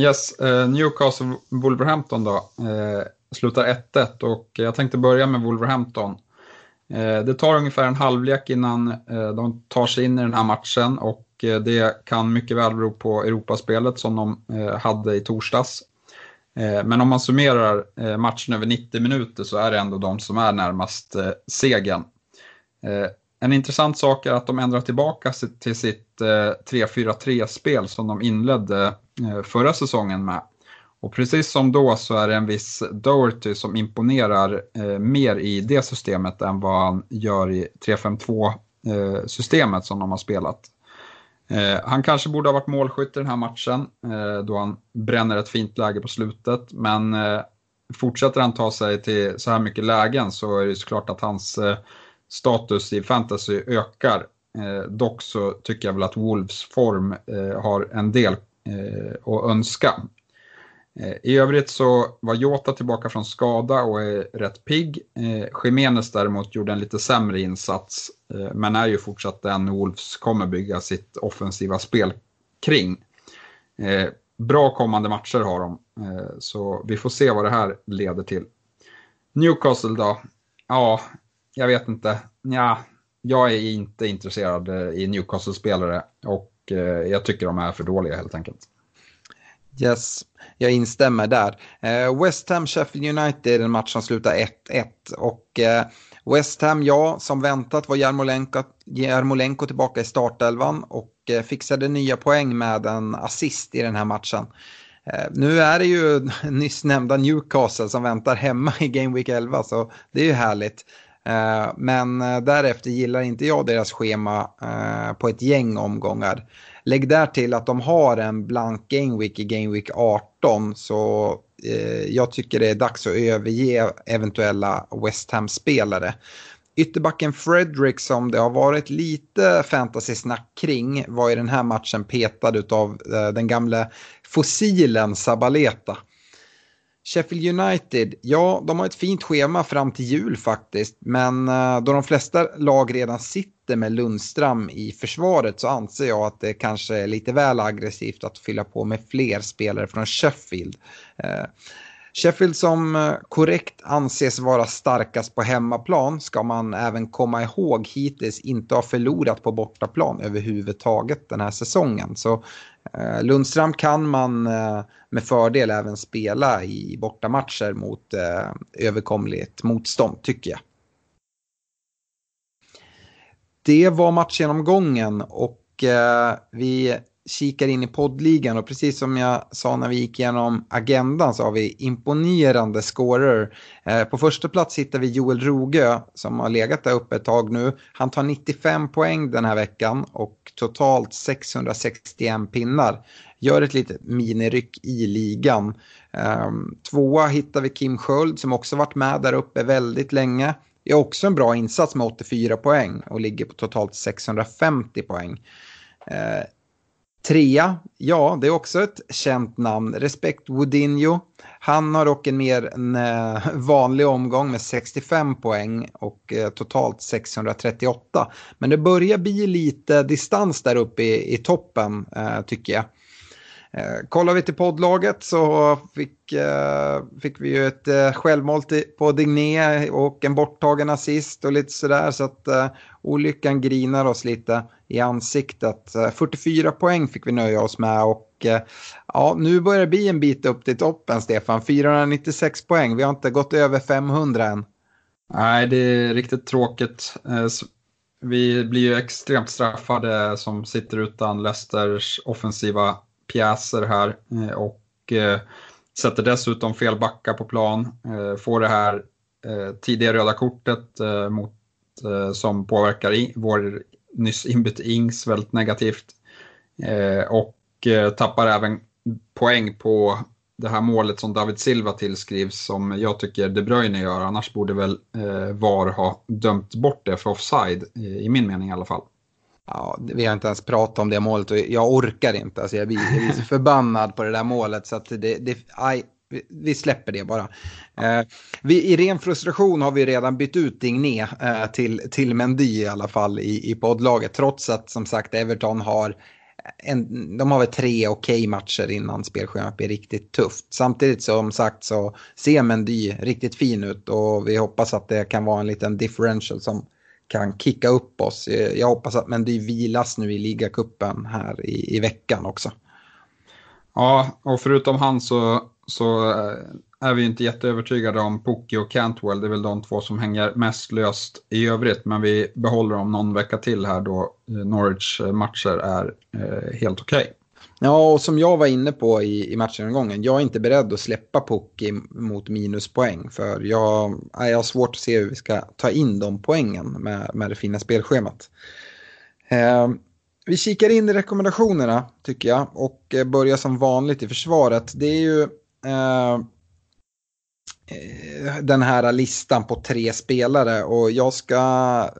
Yes, eh, Newcastle Wolverhampton då. Eh, slutar 1-1 och jag tänkte börja med Wolverhampton. Eh, det tar ungefär en halvlek innan eh, de tar sig in i den här matchen och eh, det kan mycket väl bero på Europaspelet som de eh, hade i torsdags. Eh, men om man summerar eh, matchen över 90 minuter så är det ändå de som är närmast segern. En intressant sak är att de ändrar tillbaka till sitt 3-4-3-spel som de inledde förra säsongen med. Och precis som då så är det en viss Doherty som imponerar eh, mer i det systemet än vad han gör i 3-5-2 eh, systemet som de har spelat. Eh, han kanske borde ha varit målskytt i den här matchen eh, då han bränner ett fint läge på slutet. Men eh, fortsätter han ta sig till så här mycket lägen så är det såklart att hans eh, status i fantasy ökar. Eh, dock så tycker jag väl att Wolves form eh, har en del eh, att önska. Eh, I övrigt så var Jota tillbaka från skada och är rätt pigg. Eh, Jiménez däremot gjorde en lite sämre insats, eh, men är ju fortsatt den Wolves kommer bygga sitt offensiva spel kring. Eh, bra kommande matcher har de, så vi får se vad det här leder till. Newcastle då? Ja, jag vet inte. Ja, jag är inte intresserad i Newcastle-spelare och jag tycker de är för dåliga helt enkelt. Yes, jag instämmer där. Eh, West Ham Sheffield United är en match som slutar 1-1 och eh, West Ham, ja, som väntat var Jarmolenko, Jarmolenko tillbaka i startelvan och eh, fixade nya poäng med en assist i den här matchen. Nu är det ju nyss nämnda Newcastle som väntar hemma i Game Week 11 så det är ju härligt. Men därefter gillar inte jag deras schema på ett gäng omgångar. Lägg där till att de har en blank Game Week i Game Week 18 så eh, jag tycker det är dags att överge eventuella West Ham-spelare. Ytterbacken Fredrik som det har varit lite fantasy-snack kring var i den här matchen petad av eh, den gamla fossilen Sabaleta. Sheffield United, ja de har ett fint schema fram till jul faktiskt. Men eh, då de flesta lag redan sitter med Lundström i försvaret så anser jag att det kanske är lite väl aggressivt att fylla på med fler spelare från Sheffield. Eh, Sheffield som eh, korrekt anses vara starkast på hemmaplan ska man även komma ihåg hittills inte ha förlorat på bortaplan överhuvudtaget den här säsongen. Så Eh, Lundström kan man eh, med fördel även spela i bortamatcher mot eh, överkomligt motstånd tycker jag. Det var matchgenomgången och eh, vi kikar in i poddligan och precis som jag sa när vi gick igenom agendan så har vi imponerande scorer. Eh, på första plats hittar vi Joel Rogö som har legat där uppe ett tag nu. Han tar 95 poäng den här veckan och totalt 661 pinnar. Gör ett litet miniryck i ligan. Eh, tvåa hittar vi Kim Sköld som också varit med där uppe väldigt länge. Gör är också en bra insats med 84 poäng och ligger på totalt 650 poäng. Eh, Trea, ja det är också ett känt namn, Respect Woodinho. Han har dock en mer en, eh, vanlig omgång med 65 poäng och eh, totalt 638. Men det börjar bli lite distans där uppe i, i toppen eh, tycker jag. Eh, kollar vi till poddlaget så fick, eh, fick vi ju ett eh, självmål på Digné och en borttagen assist och lite sådär så att eh, olyckan grinar oss lite i ansiktet. Eh, 44 poäng fick vi nöja oss med och eh, ja, nu börjar det bli en bit upp till toppen Stefan. 496 poäng, vi har inte gått över 500 än. Nej, det är riktigt tråkigt. Eh, vi blir ju extremt straffade som sitter utan Leicesters offensiva pjäser här och sätter dessutom fel backar på plan. Får det här tidiga röda kortet mot, som påverkar vår nyss inbytt Ings väldigt negativt. Eh, och eh, tappar även poäng på det här målet som David Silva tillskrivs som jag tycker De Bruyne gör. Annars borde väl eh, VAR ha dömt bort det för offside, eh, i min mening i alla fall. Ja, vi har inte ens pratat om det målet och jag orkar inte. Alltså jag, blir, jag blir så förbannad på det där målet så att det, det aj, vi släpper det bara. Eh, vi, I ren frustration har vi redan bytt ut Digné eh, till, till Mendy i alla fall i, i poddlaget. Trots att som sagt Everton har en, de har väl tre okej okay matcher innan spelschemat blir riktigt tufft. Samtidigt som sagt så ser Mendy riktigt fin ut och vi hoppas att det kan vara en liten differential som kan kicka upp oss. Jag hoppas att Mendy vilas nu i ligacupen här i, i veckan också. Ja, och förutom han så, så eh, är vi inte jätteövertygade om Pookie och Cantwell. Det är väl de två som hänger mest löst i övrigt. Men vi behåller dem någon vecka till här då eh, Norwich matcher är eh, helt okej. Okay. Ja, och som jag var inne på i, i matchen jag är inte beredd att släppa Pookie mot minuspoäng. För jag, jag har svårt att se hur vi ska ta in de poängen med, med det fina spelschemat. Eh, vi kikar in i rekommendationerna tycker jag och börjar som vanligt i försvaret. Det är ju Eh, den här listan på tre spelare och jag ska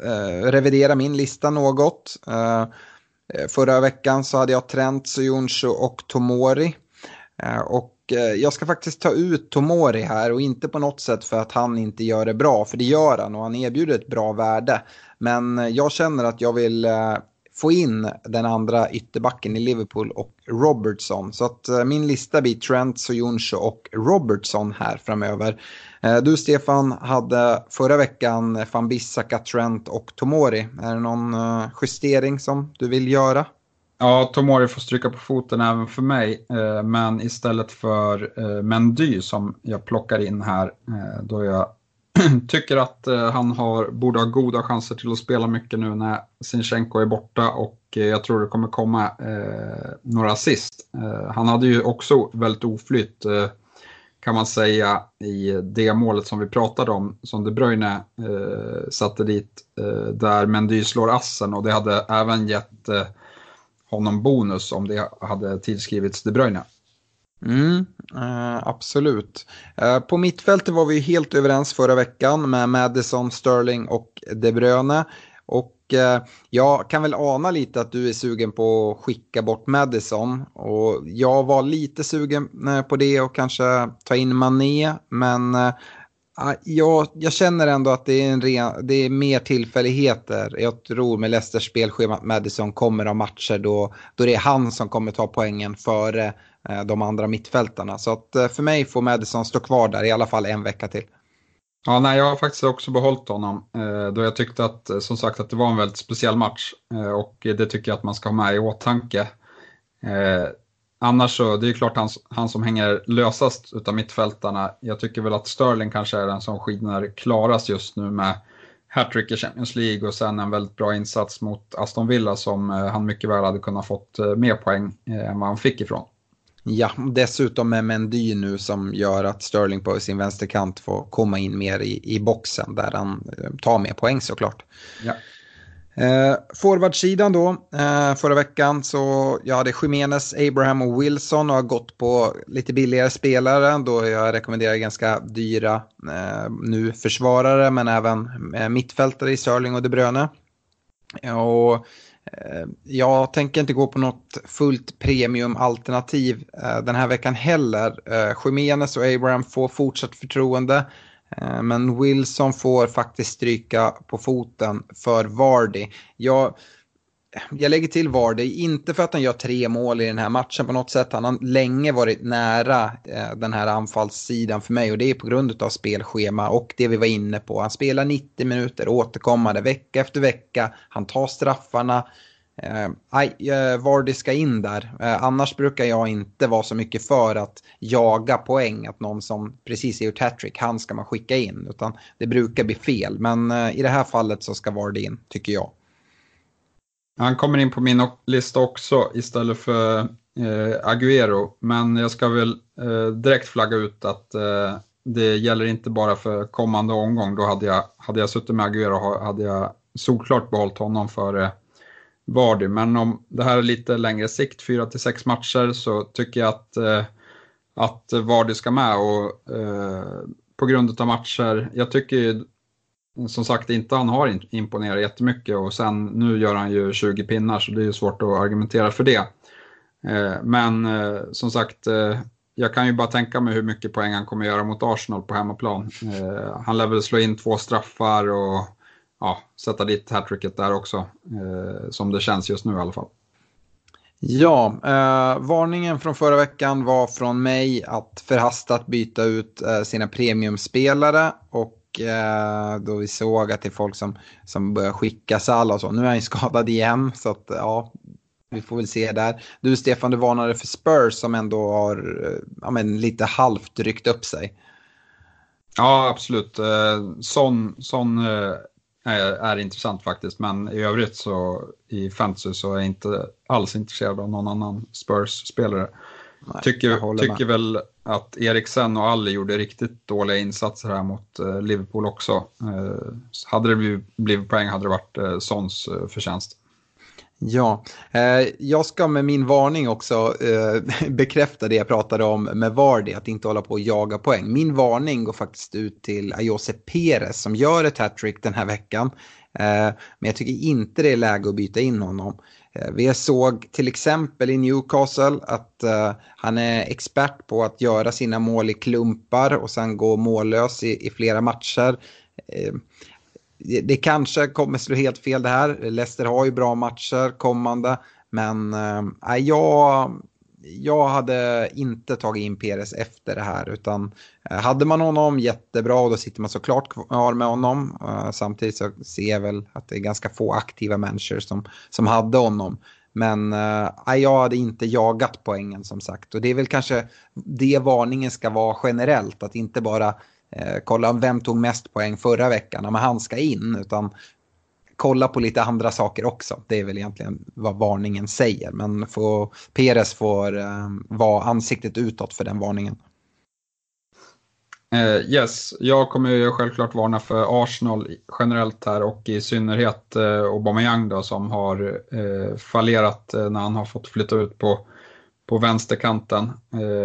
eh, revidera min lista något. Eh, eh förra veckan så hade jag Trent, Sojonsho och Tomori. Eh, och eh, jag ska faktiskt ta ut Tomori här och inte på något sätt för att han inte gör det bra, för det gör han och han erbjuder ett bra värde. Men jag känner att jag vill eh, få in den andra ytterbacken i Liverpool och Robertson. Så att eh, min lista blir Trent, Soyuncu och Robertson här framöver. Eh, du Stefan hade förra veckan van Bissaka, Trent och Tomori. Är det någon eh, justering som du vill göra? Ja, Tomori får stryka på foten även för mig. Men istället för Mendy som jag plockar in här, då jag tycker att eh, han har, borde ha goda chanser till att spela mycket nu när Sinchenko är borta och eh, jag tror det kommer komma eh, några assist. Eh, han hade ju också väldigt oflytt eh, kan man säga i det målet som vi pratade om som De Bruyne eh, satte dit eh, där Mendy slår assen och det hade även gett honom bonus om det hade tillskrivits De Bruyne. Mm, eh, absolut. Eh, på mittfältet var vi helt överens förra veckan med Madison, Sterling och De Bruyne. Och eh, jag kan väl ana lite att du är sugen på att skicka bort Madison. Och jag var lite sugen eh, på det och kanske ta in Mané. Men eh, ah, jag, jag känner ändå att det är, en ren, det är mer tillfälligheter. Jag tror med Leicesters spelschema att Madison kommer ha matcher då, då det är han som kommer ta poängen före Eh, de andra mittfältarna. Så att eh, för mig får Madison stå kvar där i alla fall en vecka till. Ja, nej, jag har faktiskt också behållit honom eh, då jag tyckte att som sagt att det var en väldigt speciell match och det tycker jag att man ska ha med i åtanke. Annars så, det är klart han, han som hänger lösast utav mittfältarna. Jag tycker väl att Sterling kanske är den som skiner klarast just nu med hattrick i Champions League och sen en väldigt bra insats mot Aston Villa som han mycket väl hade kunnat fått mer poäng än vad han fick ifrån. Ja, dessutom med Mendy nu som gör att Sterling på sin vänsterkant får komma in mer i, i boxen där han eh, tar mer poäng såklart. Ja. Eh, Forwardsidan då, eh, förra veckan så jag hade Jiménez, Abraham och Wilson och har gått på lite billigare spelare då jag rekommenderar ganska dyra eh, nu försvarare men även eh, mittfältare i Sterling och De Bruyne. Och Eh, jag tänker inte gå på något fullt premiumalternativ eh, den här veckan heller. Eh, Jimenez och Abraham får fortsatt förtroende. Men Wilson får faktiskt stryka på foten för Vardy. Jag, jag lägger till Vardy, inte för att han gör tre mål i den här matchen på något sätt. Han har länge varit nära eh, den här anfallssidan för mig och det är på grund av spelschema och det vi var inne på. Han spelar 90 minuter återkommande vecka efter vecka. Han tar straffarna. Nej, eh, eh Vardy ska in där. Eh, annars brukar jag inte vara så mycket för att jaga poäng. Att någon som precis gjort hattrick, han ska man skicka in. Utan det brukar bli fel. Men eh, i det här fallet så ska Vardy in, tycker jag. Han kommer in på min lista också istället för eh, Agüero. Men jag ska väl eh, direkt flagga ut att eh, det gäller inte bara för kommande omgång. Då hade jag, hade jag suttit med Aguero hade jag solklart behållit honom före Vardy. Men om det här är lite längre sikt, 4 till 6 matcher, så tycker jag att, eh, att Vardy ska med. Och, eh, på grund av matcher, jag tycker som sagt inte han har imponerat jättemycket och sen nu gör han ju 20 pinnar så det är ju svårt att argumentera för det. Eh, men eh, som sagt, eh, jag kan ju bara tänka mig hur mycket poäng han kommer göra mot Arsenal på hemmaplan. Han lär väl slå in två straffar och ja, sätta dit hattricket där också, som det känns just nu i alla fall. Ja, eh, varningen från förra veckan var från mig att förhastat byta ut eh, sina premiumspelare och eh, då vi såg att det är folk som, som börjar skicka Salah och så. Nu är han ju skadad igen så att ja, vi får väl se där. Du Stefan, du varnade för Spurs som ändå har eh, ja, men, lite halvt ryckt upp sig. Ja, absolut. Eh, sån, sån är, är intressant faktiskt, men i övrigt så i fantasy så är jag inte alls intresserad av någon annan Spurs-spelare. Tycker, tycker väl att Eriksen och Alli gjorde riktigt dåliga insatser här mot eh, Liverpool också. Eh, hade det blivit, blivit poäng hade det varit eh, Sons förtjänst. Ja, eh, jag ska med min varning också eh, bekräfta det jag pratade om med Vardy, att inte hålla på och jaga poäng. Min varning går faktiskt ut till Ayose Perez som gör ett hattrick den här veckan. Eh, men jag tycker inte det är läge att byta in honom. Eh, vi såg till exempel i Newcastle att uh, han är expert på att göra sina mål i klumpar och sen gå mållös i, i flera matcher. Uh, det, kanske kommer slå helt fel det här. Leicester har ju bra matcher kommande. Men äh, jag, jag hade inte tagit in Peres efter det här. Utan eh, hade man honom jättebra och då sitter man såklart kvar med honom. Eh, samtidigt så ser jag väl att det är ganska få aktiva människor som, som hade honom. Men äh, jag hade inte jagat poängen som sagt. Och det är väl kanske det varningen ska vara generellt. Att inte bara eh, kolla vem tog mest poäng förra veckan, men han ska in. Utan kolla på lite andra saker också. Det är väl egentligen vad varningen säger. Men får, Peres får eh, vara ansiktet utåt för den varningen. Uh, yes, jag kommer ju självklart varna för Arsenal generellt här och i synnerhet uh, Aubameyang då som har uh, fallerat när han har fått flytta ut på, på vänsterkanten.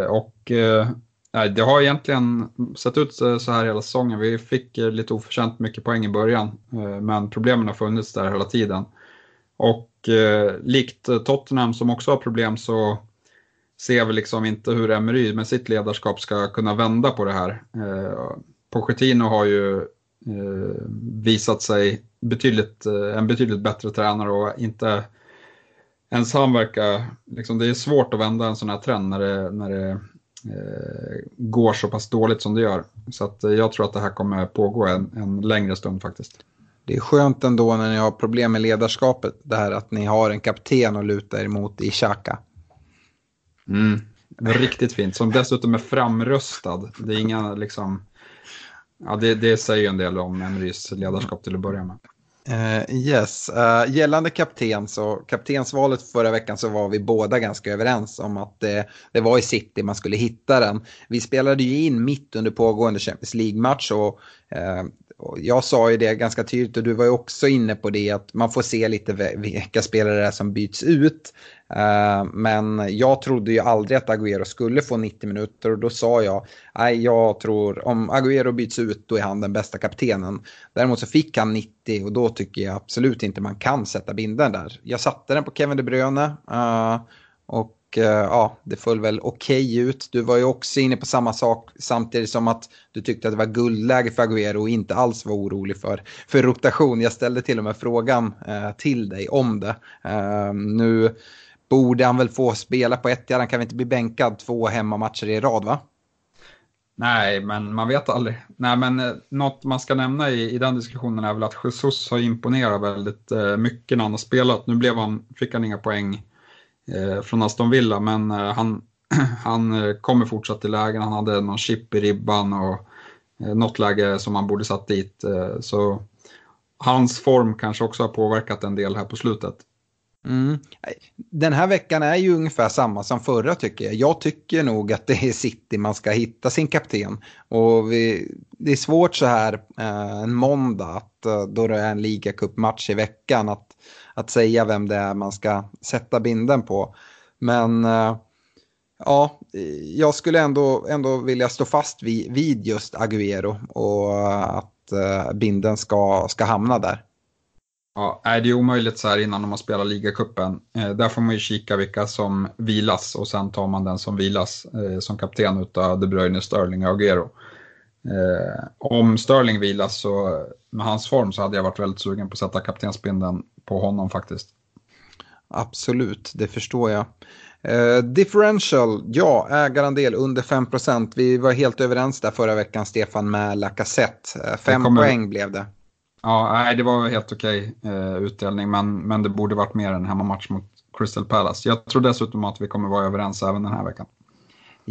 och Nej, det har egentligen sett ut så här hela säsongen. Vi fick lite oförtjänt mycket poäng i början, eh, men problemen har funnits där hela tiden. Och eh, likt Tottenham som också har problem så ser vi liksom inte hur Emery med sitt ledarskap ska kunna vända på det här. Eh, Pochettino har ju eh, visat sig betydligt, eh, en betydligt bättre tränare och inte ens han verkar, liksom, det är svårt att vända en sån här trend när det, när det går så pass dåligt som det gör. Så att eh, jag tror att det här kommer pågå en, en längre stund faktiskt. Det är skönt ändå när ni har problem med ledarskapet, det här att ni har en kapten att luta er mot i Xhaka. Mm. Riktigt fint, som dessutom är framröstad. Det är inga liksom... Ja, det, det säger ju en del om Emerys ledarskap till att börja med. Uh, yes, uh, gällande kapten så kaptensvalet förra veckan så var vi båda ganska överens om att det, det var i City man skulle hitta den. Vi spelade ju in mitt under pågående Champions League-match och Eh, jag sa ju det ganska tydligt och du var ju också inne på det att man får se lite vilka spelare det är som byts ut. Eh, men jag trodde ju aldrig att Agüero skulle få 90 minuter och då sa jag, nej jag tror om Agüero byts ut då är han den bästa kaptenen. Däremot så fick han 90 och då tycker jag absolut inte man kan sätta binden där. Jag satte den på Kevin De Bruyne eh, och och eh, ja, det föll väl okej okay ut. Du var ju också inne på samma sak samtidigt som att du tyckte att det var guldläge för Agüero och inte alls var orolig för, för rotation. Jag ställde till och med frågan eh, till dig om det. Ehm, nu borde han väl få spela på ett. Han kan väl inte bli bänkad två hemmamatcher i rad va? Nej, men man vet aldrig. Nej, men eh, något man ska nämna i, i den diskussionen är väl att Jesus har imponerat väldigt eh, mycket när han har spelat. Nu blev han, fick han inga poäng eh, Eh, från Aston Villa, men eh, han, han eh, kommer fortsatt till lägen. Han hade någon chip i ribban och eh, något läge som han borde satt dit. så hans form kanske också har påverkat en del här på slutet. Mm. Den här veckan är ju ungefär samma som förra tycker jag. Jag tycker nog att det är City man ska hitta sin kapten. Och vi, det är svårt så här eh, en måndag, att, då det är en ligacupmatch i veckan, att, att säga vem det är man ska sätta binden på. Men eh, ja, jag skulle ändå, ändå vilja stå fast vid, vid just Agüero och att eh, binden ska, ska hamna där. Ja, är det är omöjligt så här innan man spelar ligacupen. Eh, där får man ju kika vilka som vilas och sen tar man den som vilas eh, som kapten utav De Bruyne, Sterling och Agüero. Eh, om Sterling vilas så med hans form så hade jag varit väldigt sugen på att sätta kaptensbindeln på honom faktiskt. Absolut, det förstår jag. Uh, differential, ja, ägarandel under 5% Vi var helt överens där förra veckan, Stefan, med Lacazette. 5 uh, kommer... poäng blev det. Ja, nej, det var helt okej uh, utdelning, men, men det borde varit mer än hemmamatch mot Crystal Palace. Jag tror dessutom att vi kommer vara överens även den här veckan.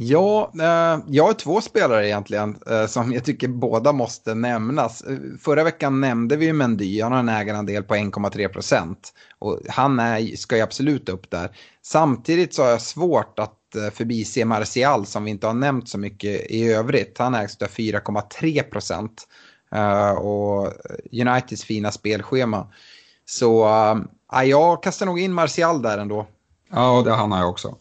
Ja, eh, jag har två spelare egentligen eh, som jag tycker båda måste nämnas. Eh, förra veckan nämnde vi ju Mendy, han har en ägarandel på 1,3 procent. Och han är, ska ju absolut upp där. Samtidigt så har jag svårt att förbise Martial som vi inte har nämnt så mycket i övrigt. Han ägs av 4,3 procent. Och Uniteds fina spelschema. Så uh, jag kastar nog in Martial där ändå. Ja, det han har jag också.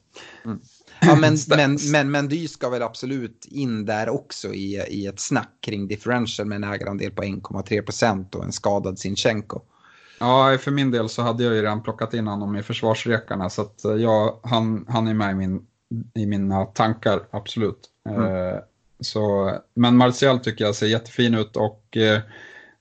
Mm. Ja, men, men, men Mendy ska väl absolut in där också i, i ett snack kring differential med en ägarandel på 1,3 procent och en skadad Sinchenko. Ja, för min del så hade jag ju redan plockat in honom i försvarsrekarna så att eh, ja, han, han är med i, min, i mina tankar, absolut. Mm. Eh, så, men Martial tycker jag ser jättefin ut och eh,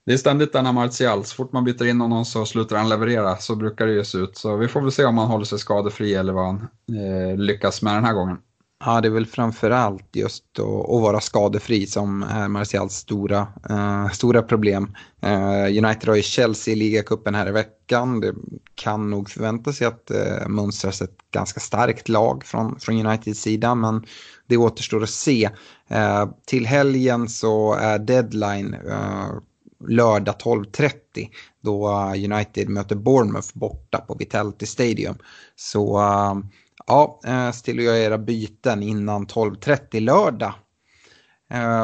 det är ständigt denna Martial. Så fort man byter in honom så slutar han leverera. Så brukar det ju se ut. Så vi får väl se om han håller sig skadefri eller vad han eh, lyckas med den här gången. Ja, det är väl framförallt just att, vara skadefri som är Martials stora, eh, stora problem. Eh, United har ju Chelsea i ligacupen här i veckan. Det kan nog förvänta sig att eh, mönstras ett ganska starkt lag från, från Uniteds sida, men det återstår att se. Eh, till helgen så är deadline eh, lördag 12.30 då eh, United möter Bournemouth borta på Vitality Stadium. Så eh, ja, eh, stilla jag era byten innan 12.30 lördag.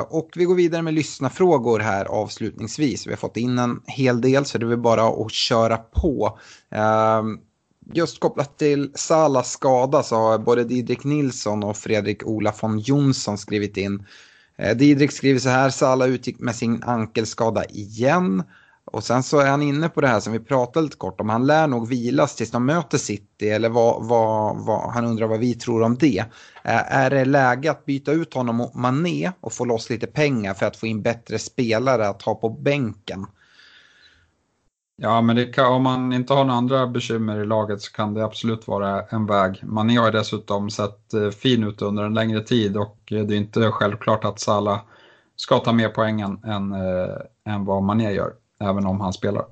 Och vi går vidare med lyssnarfrågor här avslutningsvis. Vi har fått in en hel del så det är bara att köra på. Just kopplat till Salas skada så har både Didrik Nilsson och Fredrik Ola von Jonsson skrivit in Eh, Didrik skriver så här, Sala utgick med sin ankelskada igen. Och sen så är han inne på det här som vi pratade lite kort om. Han lär nog vilas tills de möter City. Eller vad, vad, vad, han undrar vad vi tror om det. Eh, är det läge att byta ut honom mot Mané och få loss lite pengar för att få in bättre spelare att ha på bänken? Ja, men kan, om man inte har några andra bekymmer i laget så kan det absolut vara en väg. Mané har dessutom sett eh, fin ut under en längre tid och eh, det är inte självklart att Salah ska ta mer poängen än, äh, än vad Mané gör, även om han spelar.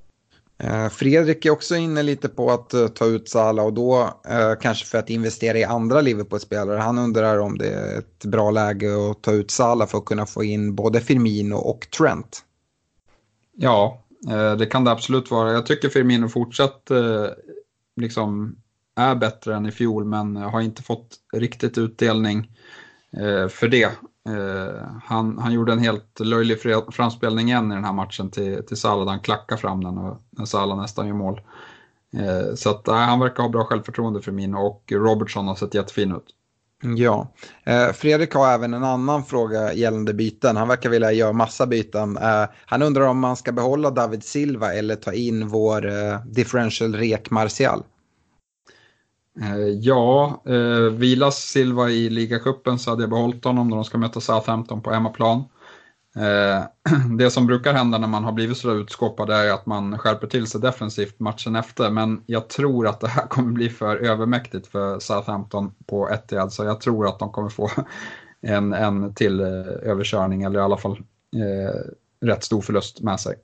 Fredrik är också inne lite på att ta ut Salah och då uh, kanske för att investera i andra Liverpool-spelare. Han undrar om det är ett bra läge att ta ut Salah för att kunna få in både Firmino och Trent. Ja, Eh, Eh, det kan det absolut vara. Jag tycker Firmino fortsatt eh, liksom är bättre än i fjol men har inte fått riktigt utdelning eh, för det. Han, han gjorde en helt löjlig framspelning igen i den här matchen till, till Salah, han klackar fram den och Salah nästan gör mål. Så att, han verkar ha bra självförtroende för min och Robertson har sett jättefin ut. Ja, eh, Fredrik har även en annan fråga gällande byten. Han verkar vilja göra massa byten. Eh, han undrar om man ska behålla David Silva eller ta in vår eh, differential rek Martial. Eh, ja, eh, vilas Silva i ligacupen så hade jag behållit honom när de ska möta Southampton på hemmaplan. Eh, det som brukar hända när man har blivit så utskåpad är att man skärper till sig defensivt matchen efter. Men jag tror att det här kommer bli för övermäktigt för Southampton på Etihad. Så jag tror att de kommer få en, en till eh, överkörning eller i alla fall eh, rätt stor förlust med sig.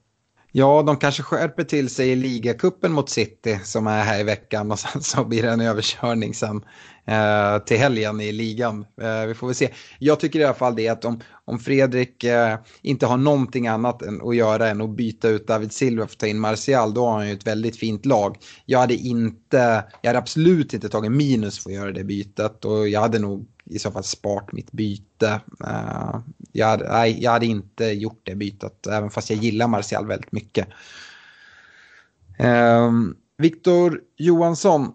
Ja, de kanske skärper till sig i ligacupen mot City som är här i veckan och sen så blir det en överkörning sen eh, till helgen i ligan. Eh, vi får väl se. Jag tycker i alla fall det att om, om Fredrik eh, inte har någonting annat än att göra än att byta ut David Silva för att ta in Martial, då har han ju ett väldigt fint lag. Jag hade inte, jag hade absolut inte tagit minus för att göra det bytet och jag hade nog i så fall sparat mitt byte. Uh, jag, hade, nej, jag hade inte gjort det bytet, även fast jag gillar Martial väldigt mycket. Uh, Viktor Johansson,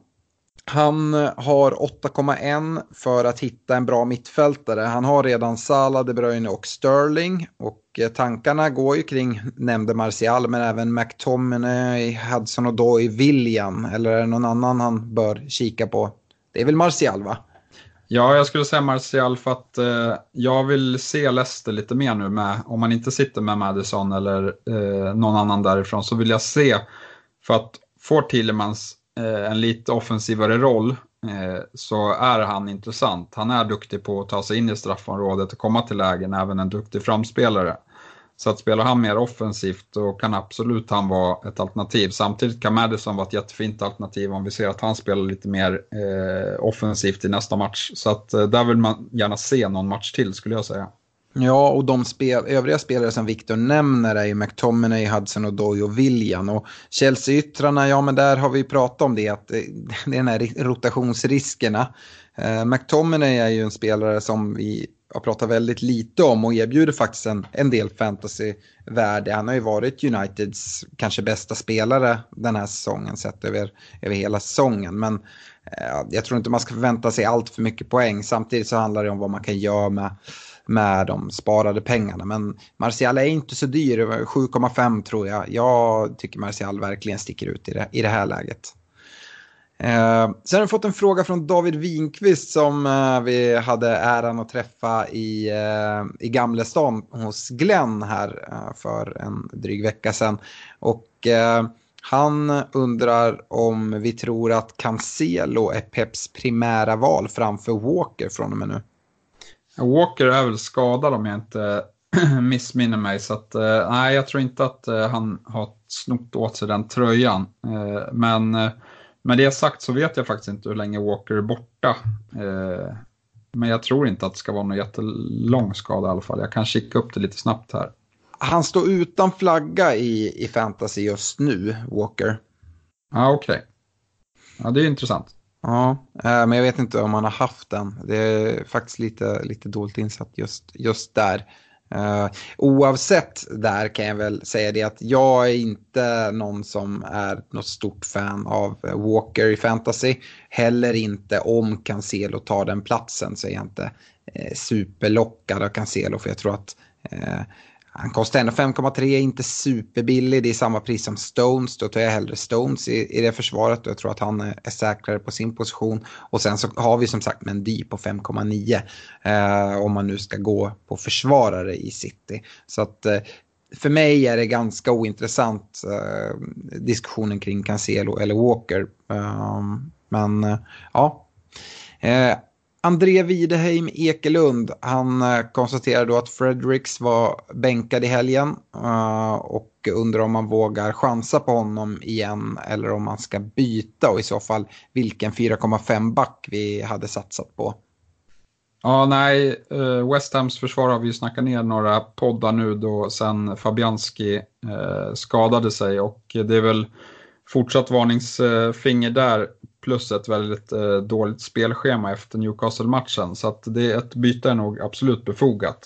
han eh, har 8,1 för att hitta en bra mittfältare. Han har redan Salah, De Bruyne och Sterling. Och eh, tankarna går ju kring, nämnde Martial, men även McTominay, Hudson och Doy, William. Eller är det någon annan han bör kika på? Det är väl Martial va? Ja, jag skulle säga Martial för att eh, jag vill se Leicester lite mer nu med, om man inte sitter med Madison eller eh, någon annan därifrån, så vill jag se, för att får Tillemans Eh, en lite offensivare roll eh, så är han intressant. Han är duktig på att ta sig in i straffområdet och komma till lägen, även en duktig framspelare. Så att spelar han mer offensivt då kan absolut han vara ett alternativ. Samtidigt kan Madison vara ett jättefint alternativ om vi ser att han spelar lite mer eh, offensivt i nästa match. Så att eh, där vill man gärna se någon match till skulle jag säga. Ja, och de spel, övriga spelare som Victor nämner är ju McTominay, Hudson och Doy och William. Och Chelsea-yttrarna, ja men där har vi pratat om det, att eh, det är den här rotationsriskerna. Eh, McTominay är ju en spelare som vi har pratat väldigt lite om och erbjuder faktiskt en, en del fantasyvärde. Han har ju varit Uniteds kanske bästa spelare den här säsongen sett över, över hela säsongen. Men eh, jag tror inte man ska förvänta sig allt för mycket poäng. Samtidigt så handlar det om vad man kan göra med, med de sparade pengarna. Men Martial är inte så dyr, 7,5 tror jag. Jag tycker Martial verkligen sticker ut i det, i det här läget. Eh, sen har vi fått en fråga från David Winkvist som eh, vi hade äran att träffa i, eh, i Gamlestan hos Glenn här eh, för en dryg vecka sedan. Och eh, han undrar om vi tror att Cancelo är Peps primära val framför Walker från och med nu. Walker är väl skadad om jag inte missminner mig. Så att, eh, nej, jag tror inte att han har snott åt sig den tröjan. men med det sagt så vet jag faktiskt inte hur länge Walker är borta. Eh, men jag tror inte att det ska vara någon jättelång skada i alla fall. Jag kan kika upp det lite snabbt här. Han står utan flagga i, i fantasy just nu, Walker. Ja, okej. Okay. Ja, det är intressant. Ja, eh, men jag vet inte om han har haft den. Det är faktiskt lite, lite dåligt insatt just, just där. Uh, oavsett där kan jag väl säga det att jag är inte någon som är något stort fan av eh, Walker i fantasy. Heller inte om Cancelo tar den platsen så är jag inte eh, superlockad av Cancelo för jag tror att eh, han kostar ändå 5,3, inte superbillig. Det är samma pris som Stones. Då tar jag hellre Stones i, i det försvaret. Och jag tror att han är, är säkrare på sin position. Och sen så har vi som sagt Mendy på 5,9. Eh, om man nu ska gå på försvarare i City. Så att eh, för mig är det ganska ointressant eh, diskussionen kring Cancelo eller Walker. Eh, men eh, ja. Eh, André Wideheim Ekelund, han eh, konstaterar då att Fredericks var bänkad i helgen eh, och undrar om man vågar chansa på honom igen eller om man ska byta och i så fall vilken 4,5 back vi hade satsat på. Ja, nej, eh, West Hams försvar har vi ju snackat ner några poddar nu då sen Fabianski skadade sig och det är väl fortsatt varningsfinger där plus ett väldigt eh, dåligt spelschema efter Newcastle-matchen. Så att det, ett byte är nog absolut befogat.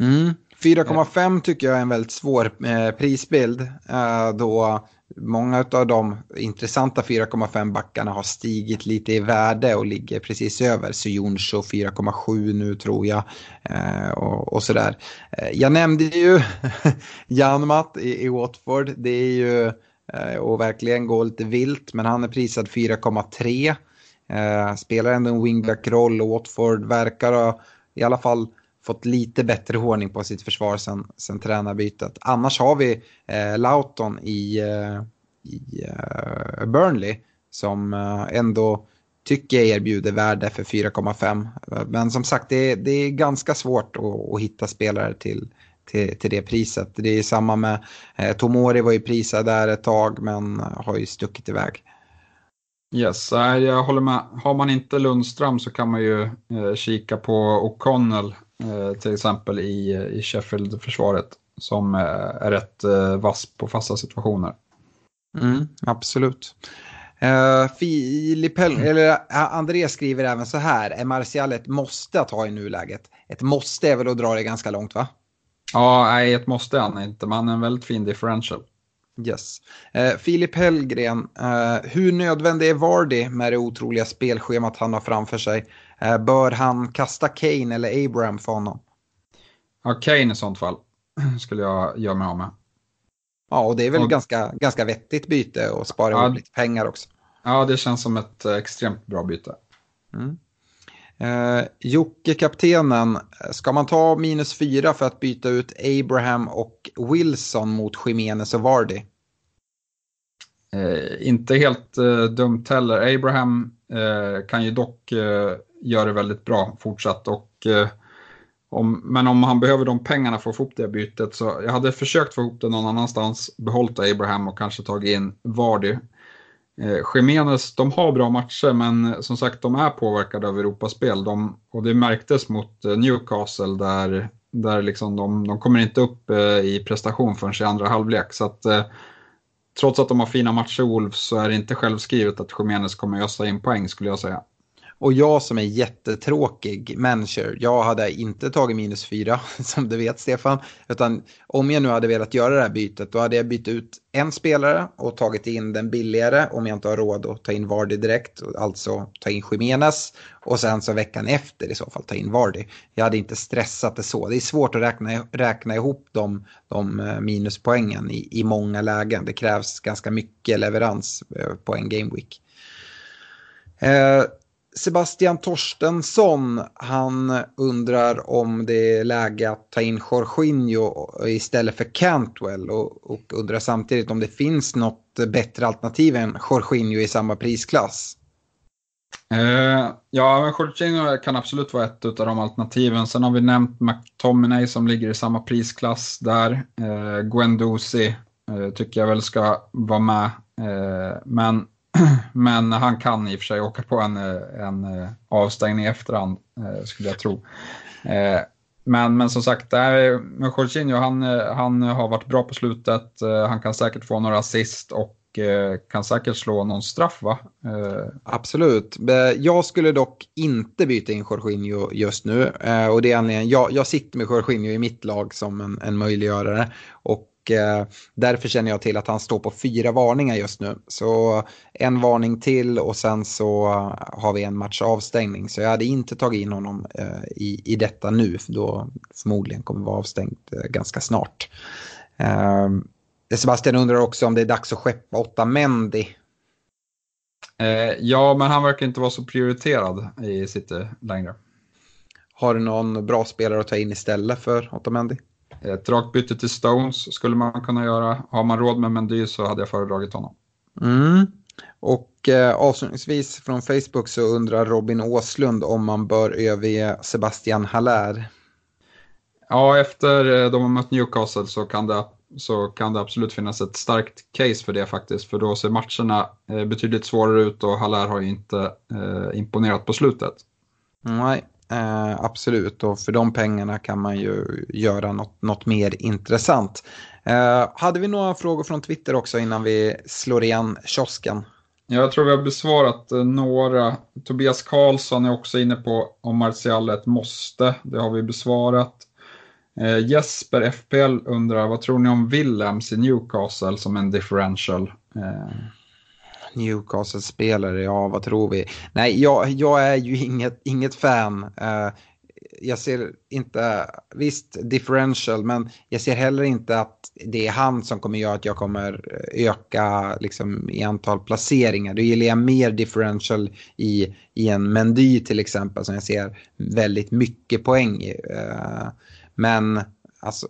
Mm. 4,5 tycker jag är en väldigt svår eh, prisbild. Eh, då många av de intressanta 4,5 backarna har stigit lite i värde och ligger precis över. Sojonsho 4,7 nu tror jag. Eh, och, och sådär. Eh, jag nämnde ju Janmat i, i Watford. Det är ju Eh, Eh, och verkligen gå lite vilt. Men han är prisad 4,3. Eh, spelar ändå en wingback-roll och Watford verkar ha i alla fall fått lite bättre ordning på sitt försvar sen, sen tränarbytet. Annars har vi eh, Lauton i, eh, i eh, Burnley som eh, ändå tycker jag erbjuder värde för 4,5. Men som sagt, det är, det är ganska svårt att, att hitta spelare till till, till det priset. Det är samma med eh, Tomori var ju prisad där ett tag men har ju stuckit iväg. Yes, jag håller med. Har man inte Lundström så kan man ju eh, kika på O'Connell eh, till exempel i, i Sheffield-försvaret som eh, är rätt eh, vass på fasta situationer. Mm, absolut. Uh, Filip mm. eller uh, André skriver även så här, är Martial ett måste att ha i nuläget? Ett måste är väl att dra det ganska långt va? Ja, nej, ett måste han inte, men han är en väldigt fin differential. Yes. Uh, Filip Hellgren, uh, hur nödvändig är Vardy med det otroliga spelschemat han har framför sig? Uh, bör han kasta Kane eller Abraham för honom? Ja, Kane i sånt fall skulle jag göra mig av med. Ja, och det är väl och, ganska, ganska vettigt byte och spara ja, lite pengar också. Ja, det känns som ett extremt bra byte. Mm. Eh, Jocke, kaptenen, ska man ta minus fyra för att byta ut Abraham och Wilson mot Jimenez och Vardy? Eh, inte helt eh, dumt heller. Abraham eh, kan ju dock eh, göra det väldigt bra fortsatt. Och, eh, om, men om han behöver de pengarna för att få ihop det bytet så jag hade försökt få ihop det någon annanstans, behållit Abraham och kanske tagit in Vardy. Eh, Jimenez, de har bra matcher men som sagt de är påverkade av Europaspel. De, och det märktes mot eh, Newcastle där, där liksom de, de kommer inte upp eh, i prestation förrän i andra halvlek. Så att, eh, trots att de har fina matcher Wolves så är det inte självskrivet att Jimenez kommer ösa in poäng skulle jag säga. Och jag som är jättetråkig manager, jag hade inte tagit minus fyra som du vet Stefan. Utan om jag nu hade velat göra det här bytet då hade jag bytt ut en spelare och tagit in den billigare om jag inte har råd att ta in Vardy direkt. Alltså ta in Jimenez och sen så veckan efter i så fall ta in Vardy. Jag hade inte stressat det så. Det är svårt att räkna, räkna ihop de, de eh, minuspoängen i, i många lägen. Det krävs ganska mycket leverans eh, på en game week. Eh, Sebastian Torstensson, han undrar om det är läge att ta in Jorginho istället för Cantwell och, och undrar samtidigt om det finns något bättre alternativ än Jorginho i samma prisklass. Uh, ja, men Jorginho kan absolut vara ett av de alternativen. Sen har vi nämnt McTominay som ligger i samma prisklass där. Uh, Guendouzi uh, tycker jag väl ska vara med. Uh, men Men han kan i och för sig åka på en, eh, en eh, avstängning i efterhand, eh, skulle jag tro. Men, men som sagt, där, Jorginho, han, han har varit bra på slutet. Han kan säkert få några assist och kan säkert slå någon straff va? Absolut. Jag skulle dock inte byta in Jorginho just nu. Och det är anledningen, jag, jag sitter med Jorginho i mitt lag som en, en möjliggörare. Och eh, därför känner jag till att han står på fyra varningar just nu. Så en varning till och sen så har vi en match avstängning. Så jag hade inte tagit in honom eh, i, i detta nu, då förmodligen kommer vara avstängt eh, ganska snart. Eh, Sebastian undrar också om det är dags att skeppa åtta Mendy. Ja, men han verkar inte vara så prioriterad i City längre. Har du någon bra spelare att ta in istället för Otamendi? Ett rakt byte till Stones skulle man kunna göra. Har man råd med Mendy så hade jag föredragit honom. Mm. Och eh, avslutningsvis från Facebook så undrar Robin Åslund om man bör överge Sebastian Haller. Ja, efter eh, de har mött Newcastle så kan, det, så kan det absolut finnas ett starkt case för det faktiskt. För då ser matcherna eh, betydligt svårare ut och Haller har ju inte eh, imponerat på slutet. Nej, Eh, absolut, och för de pengarna kan man ju göra något, något mer intressant. Eh, hade vi några frågor från Twitter också innan vi slår igen kiosken? Jag tror vi har besvarat eh, några. Tobias Karlsson är också inne på om Martial är ett måste. Det har vi besvarat. Eh, Jesper FPL undrar, vad tror ni om Willems i Newcastle som en differential? Eh, Newcastle-spelare, ja vad tror vi? Nej, jag, jag är ju inget, inget fan. Uh, jag ser inte, visst differential, men jag ser heller inte att det är han som kommer göra att jag kommer öka liksom, i antal placeringar. Då gillar jag mer differential i, i en Mendy till exempel som jag ser väldigt mycket poäng i. Uh, men alltså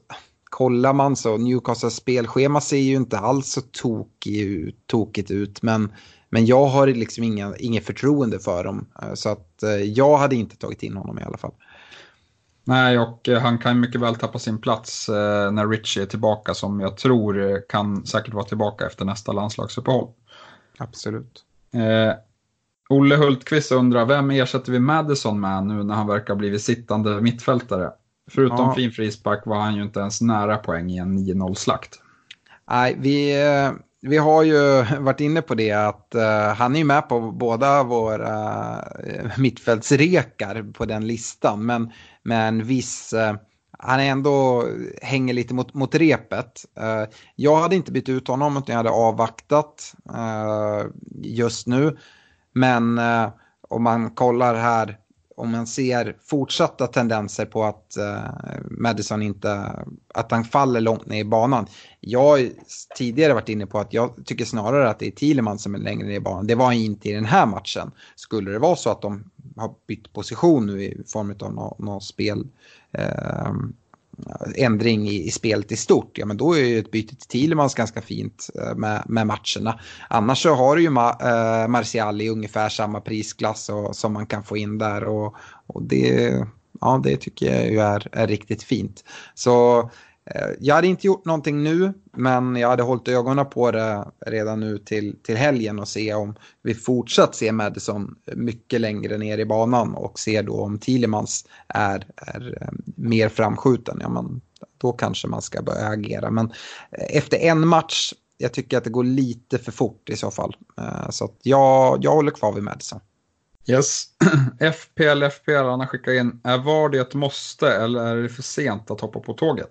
kollar man så, Newcastles spelschema ser ju inte alls så tokig, tokigt ut. Men, men jag har liksom inga, inget förtroende för dem. Så att eh, jag hade inte tagit in honom i alla fall. Nej, och han kan mycket väl tappa sin plats när Richie är tillbaka som jag tror kan säkert vara tillbaka efter nästa landslagsuppehåll. Absolut. Eh, Olle Hultqvist undrar, vem ersätter vi Madison med nu när han verkar blivit sittande mittfältare? Förutom ja. fin frispark var han ju inte ens nära poäng i en 9-0-slakt. Nej, vi, vi har ju varit inne på det att uh, han är ju med på båda våra uh, mittfältsrekar på den listan. Men med en viss... Uh, han är ändå hänger lite mot, mot repet. Uh, jag hade inte bytt ut honom utan jag hade avvaktat just nu. Men om man kollar här om man ser fortsatta tendenser på att eh, Madison inte, att han faller långt ner i banan. Jag har tidigare varit inne på att jag tycker snarare att det är Thielemann som är längre ner i banan. Det var han inte i den här matchen. Skulle det vara så att de har bytt position nu i form av något nå spel, eh, ändring i, i spelet i stort, ja men då är ju ett byte till Thielemans ganska fint eh, med, med matcherna. Annars så har du ju Ma, eh, Martial i ungefär samma prisklass och, som man kan få in där och, och det, ja, det tycker jag ju är, är riktigt fint. Så Eh, jag hade inte gjort någonting nu, men jag hade hållit ögonen på det redan nu till, till helgen och se om vi fortsatt ser Madison mycket längre ner i banan och ser då om Thielemans är, är eh, mer framskjuten. Ja, men då kanske man ska börja agera. Men eh, efter en match, jag tycker att det går lite för fort i så fall. Så att jag, jag håller kvar vid Madison. Yes. FPL, FPL, Anna skickar in. Är var det ett måste eller är det för sent att hoppa på tåget?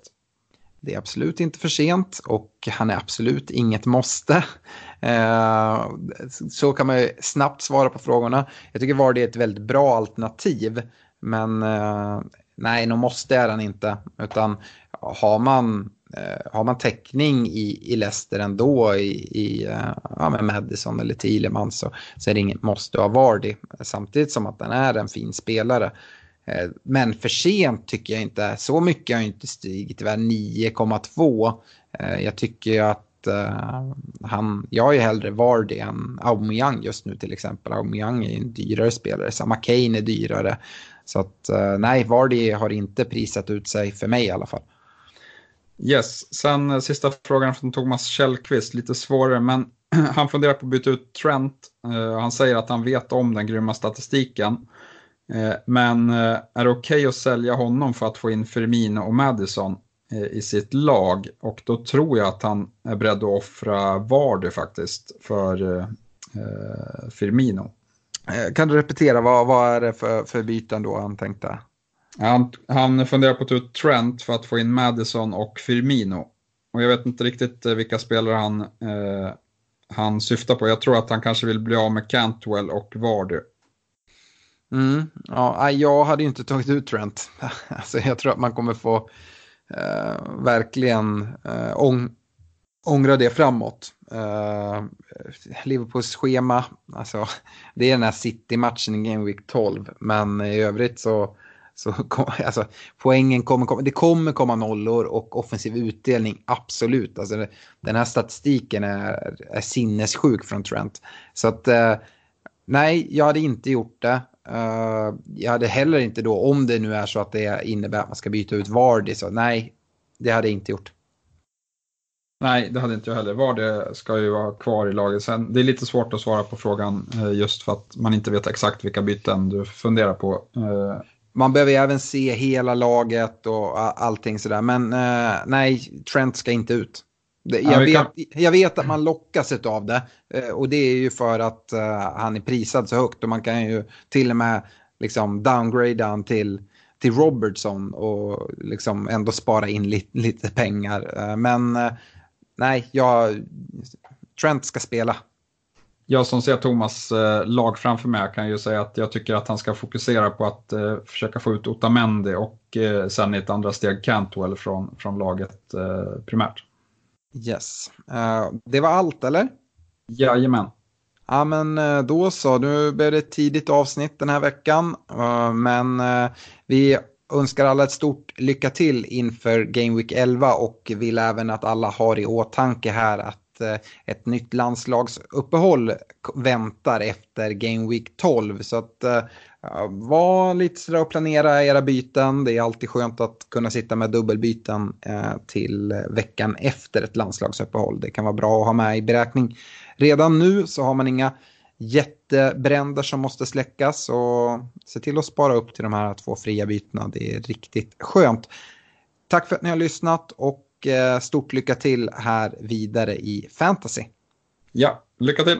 Det är absolut inte för sent och han är absolut inget måste. Eh, så kan man ju snabbt svara på frågorna. Jag tycker var det är ett väldigt bra alternativ. Men eh, nej, nog måste är han inte. Utan har man, eh, har man täckning i, i Leicester ändå i, i ja, med Madison eller Thielemans, så, så är det inget måste ha Vardy. Samtidigt som att han är en fin spelare. Eh, men för sent tycker jag inte. Så mycket har inte stigit. Tyvärr 9,2. Eh, jag tycker att eh, han, jag är hellre Vardy än Aubameyang just nu till exempel. Aubameyang är en dyrare spelare. Samma Kane är dyrare. Så att nej, Vardy har inte prisat ut sig för mig i alla fall. Yes, sen sista frågan från Thomas Källqvist, lite svårare, men han funderar på att byta ut Trent. Han säger att han vet om den grymma statistiken. Eh, men eh, är det okej okay att sälja honom för att få in Firmino och Madison eh, i sitt lag? Och då tror jag att han är beredd att offra Vardy faktiskt för Firmino. Kan du repetera, vad, vad är det för, för byten då han tänkte? Han, han funderar på att ta ut Trent för att få in Madison och Firmino. Och jag vet inte riktigt vilka spelare han, eh, han syftar på. Jag tror att han kanske vill bli av med Cantwell och Vardy. Mm, ja, jag hade inte tagit ut Trent. Alltså, jag tror att man kommer få eh, verkligen eh, ång ångra det framåt. Eh, Liverpools schema, alltså, det är den här City-matchen i Game Week 12. Men i övrigt så, så alltså, poängen kommer komma. Det kommer komma nollor och offensiv utdelning, absolut. Alltså, den här statistiken är, är sinnessjuk från Trent. Så att, eh, nej, jag hade inte gjort det. Uh, jag hade heller inte då, om det nu är så att det innebär att man ska byta ut Vardy, så nej, det hade jag inte gjort. Nej, det hade inte jag heller. Vardy ska ju vara kvar i laget. Sen, det är lite svårt att svara på frågan uh, just för att man inte vet exakt vilka byten du funderar på. Uh, man behöver även se hela laget och allting sådär. Men nej, Trent ska inte ut. Jag vet, jag vet att man lockas av det eh, och det är ju för att uh, han är prisad så högt och man kan ju till och med liksom downgrade han till, till Robertson och liksom ändå spara in li, lite pengar. Uh, men uh, nej, jag, Trent ska spela. Jag som ser Thomas lag framför mig kan ju säga att jag tycker att han ska fokusera på att försöka få ut Otamendi och sen i ett andra steg Cantwell från, från laget primärt. Yes. Uh, det var allt eller? Jajamän. Ja men uh, då så, nu blev det ett tidigt avsnitt den här veckan. Uh, men vi önskar alla ett stort lycka till inför Game Week 11 och vill även att alla har i åtanke här att ett nytt landslagsuppehåll väntar efter Game Week 12. Så att var lite sådär och planera era byten. Det är alltid skönt att kunna sitta med dubbelbyten eh, till veckan efter ett landslagsuppehåll. Det kan vara bra att ha med i beräkning. Redan nu så har man inga jättebränder som måste släckas och se till att spara upp till de här två fria bytena. Det är riktigt skönt. Tack för att ni har lyssnat och eh, stort lycka till här vidare i fantasy. Ja, lycka till!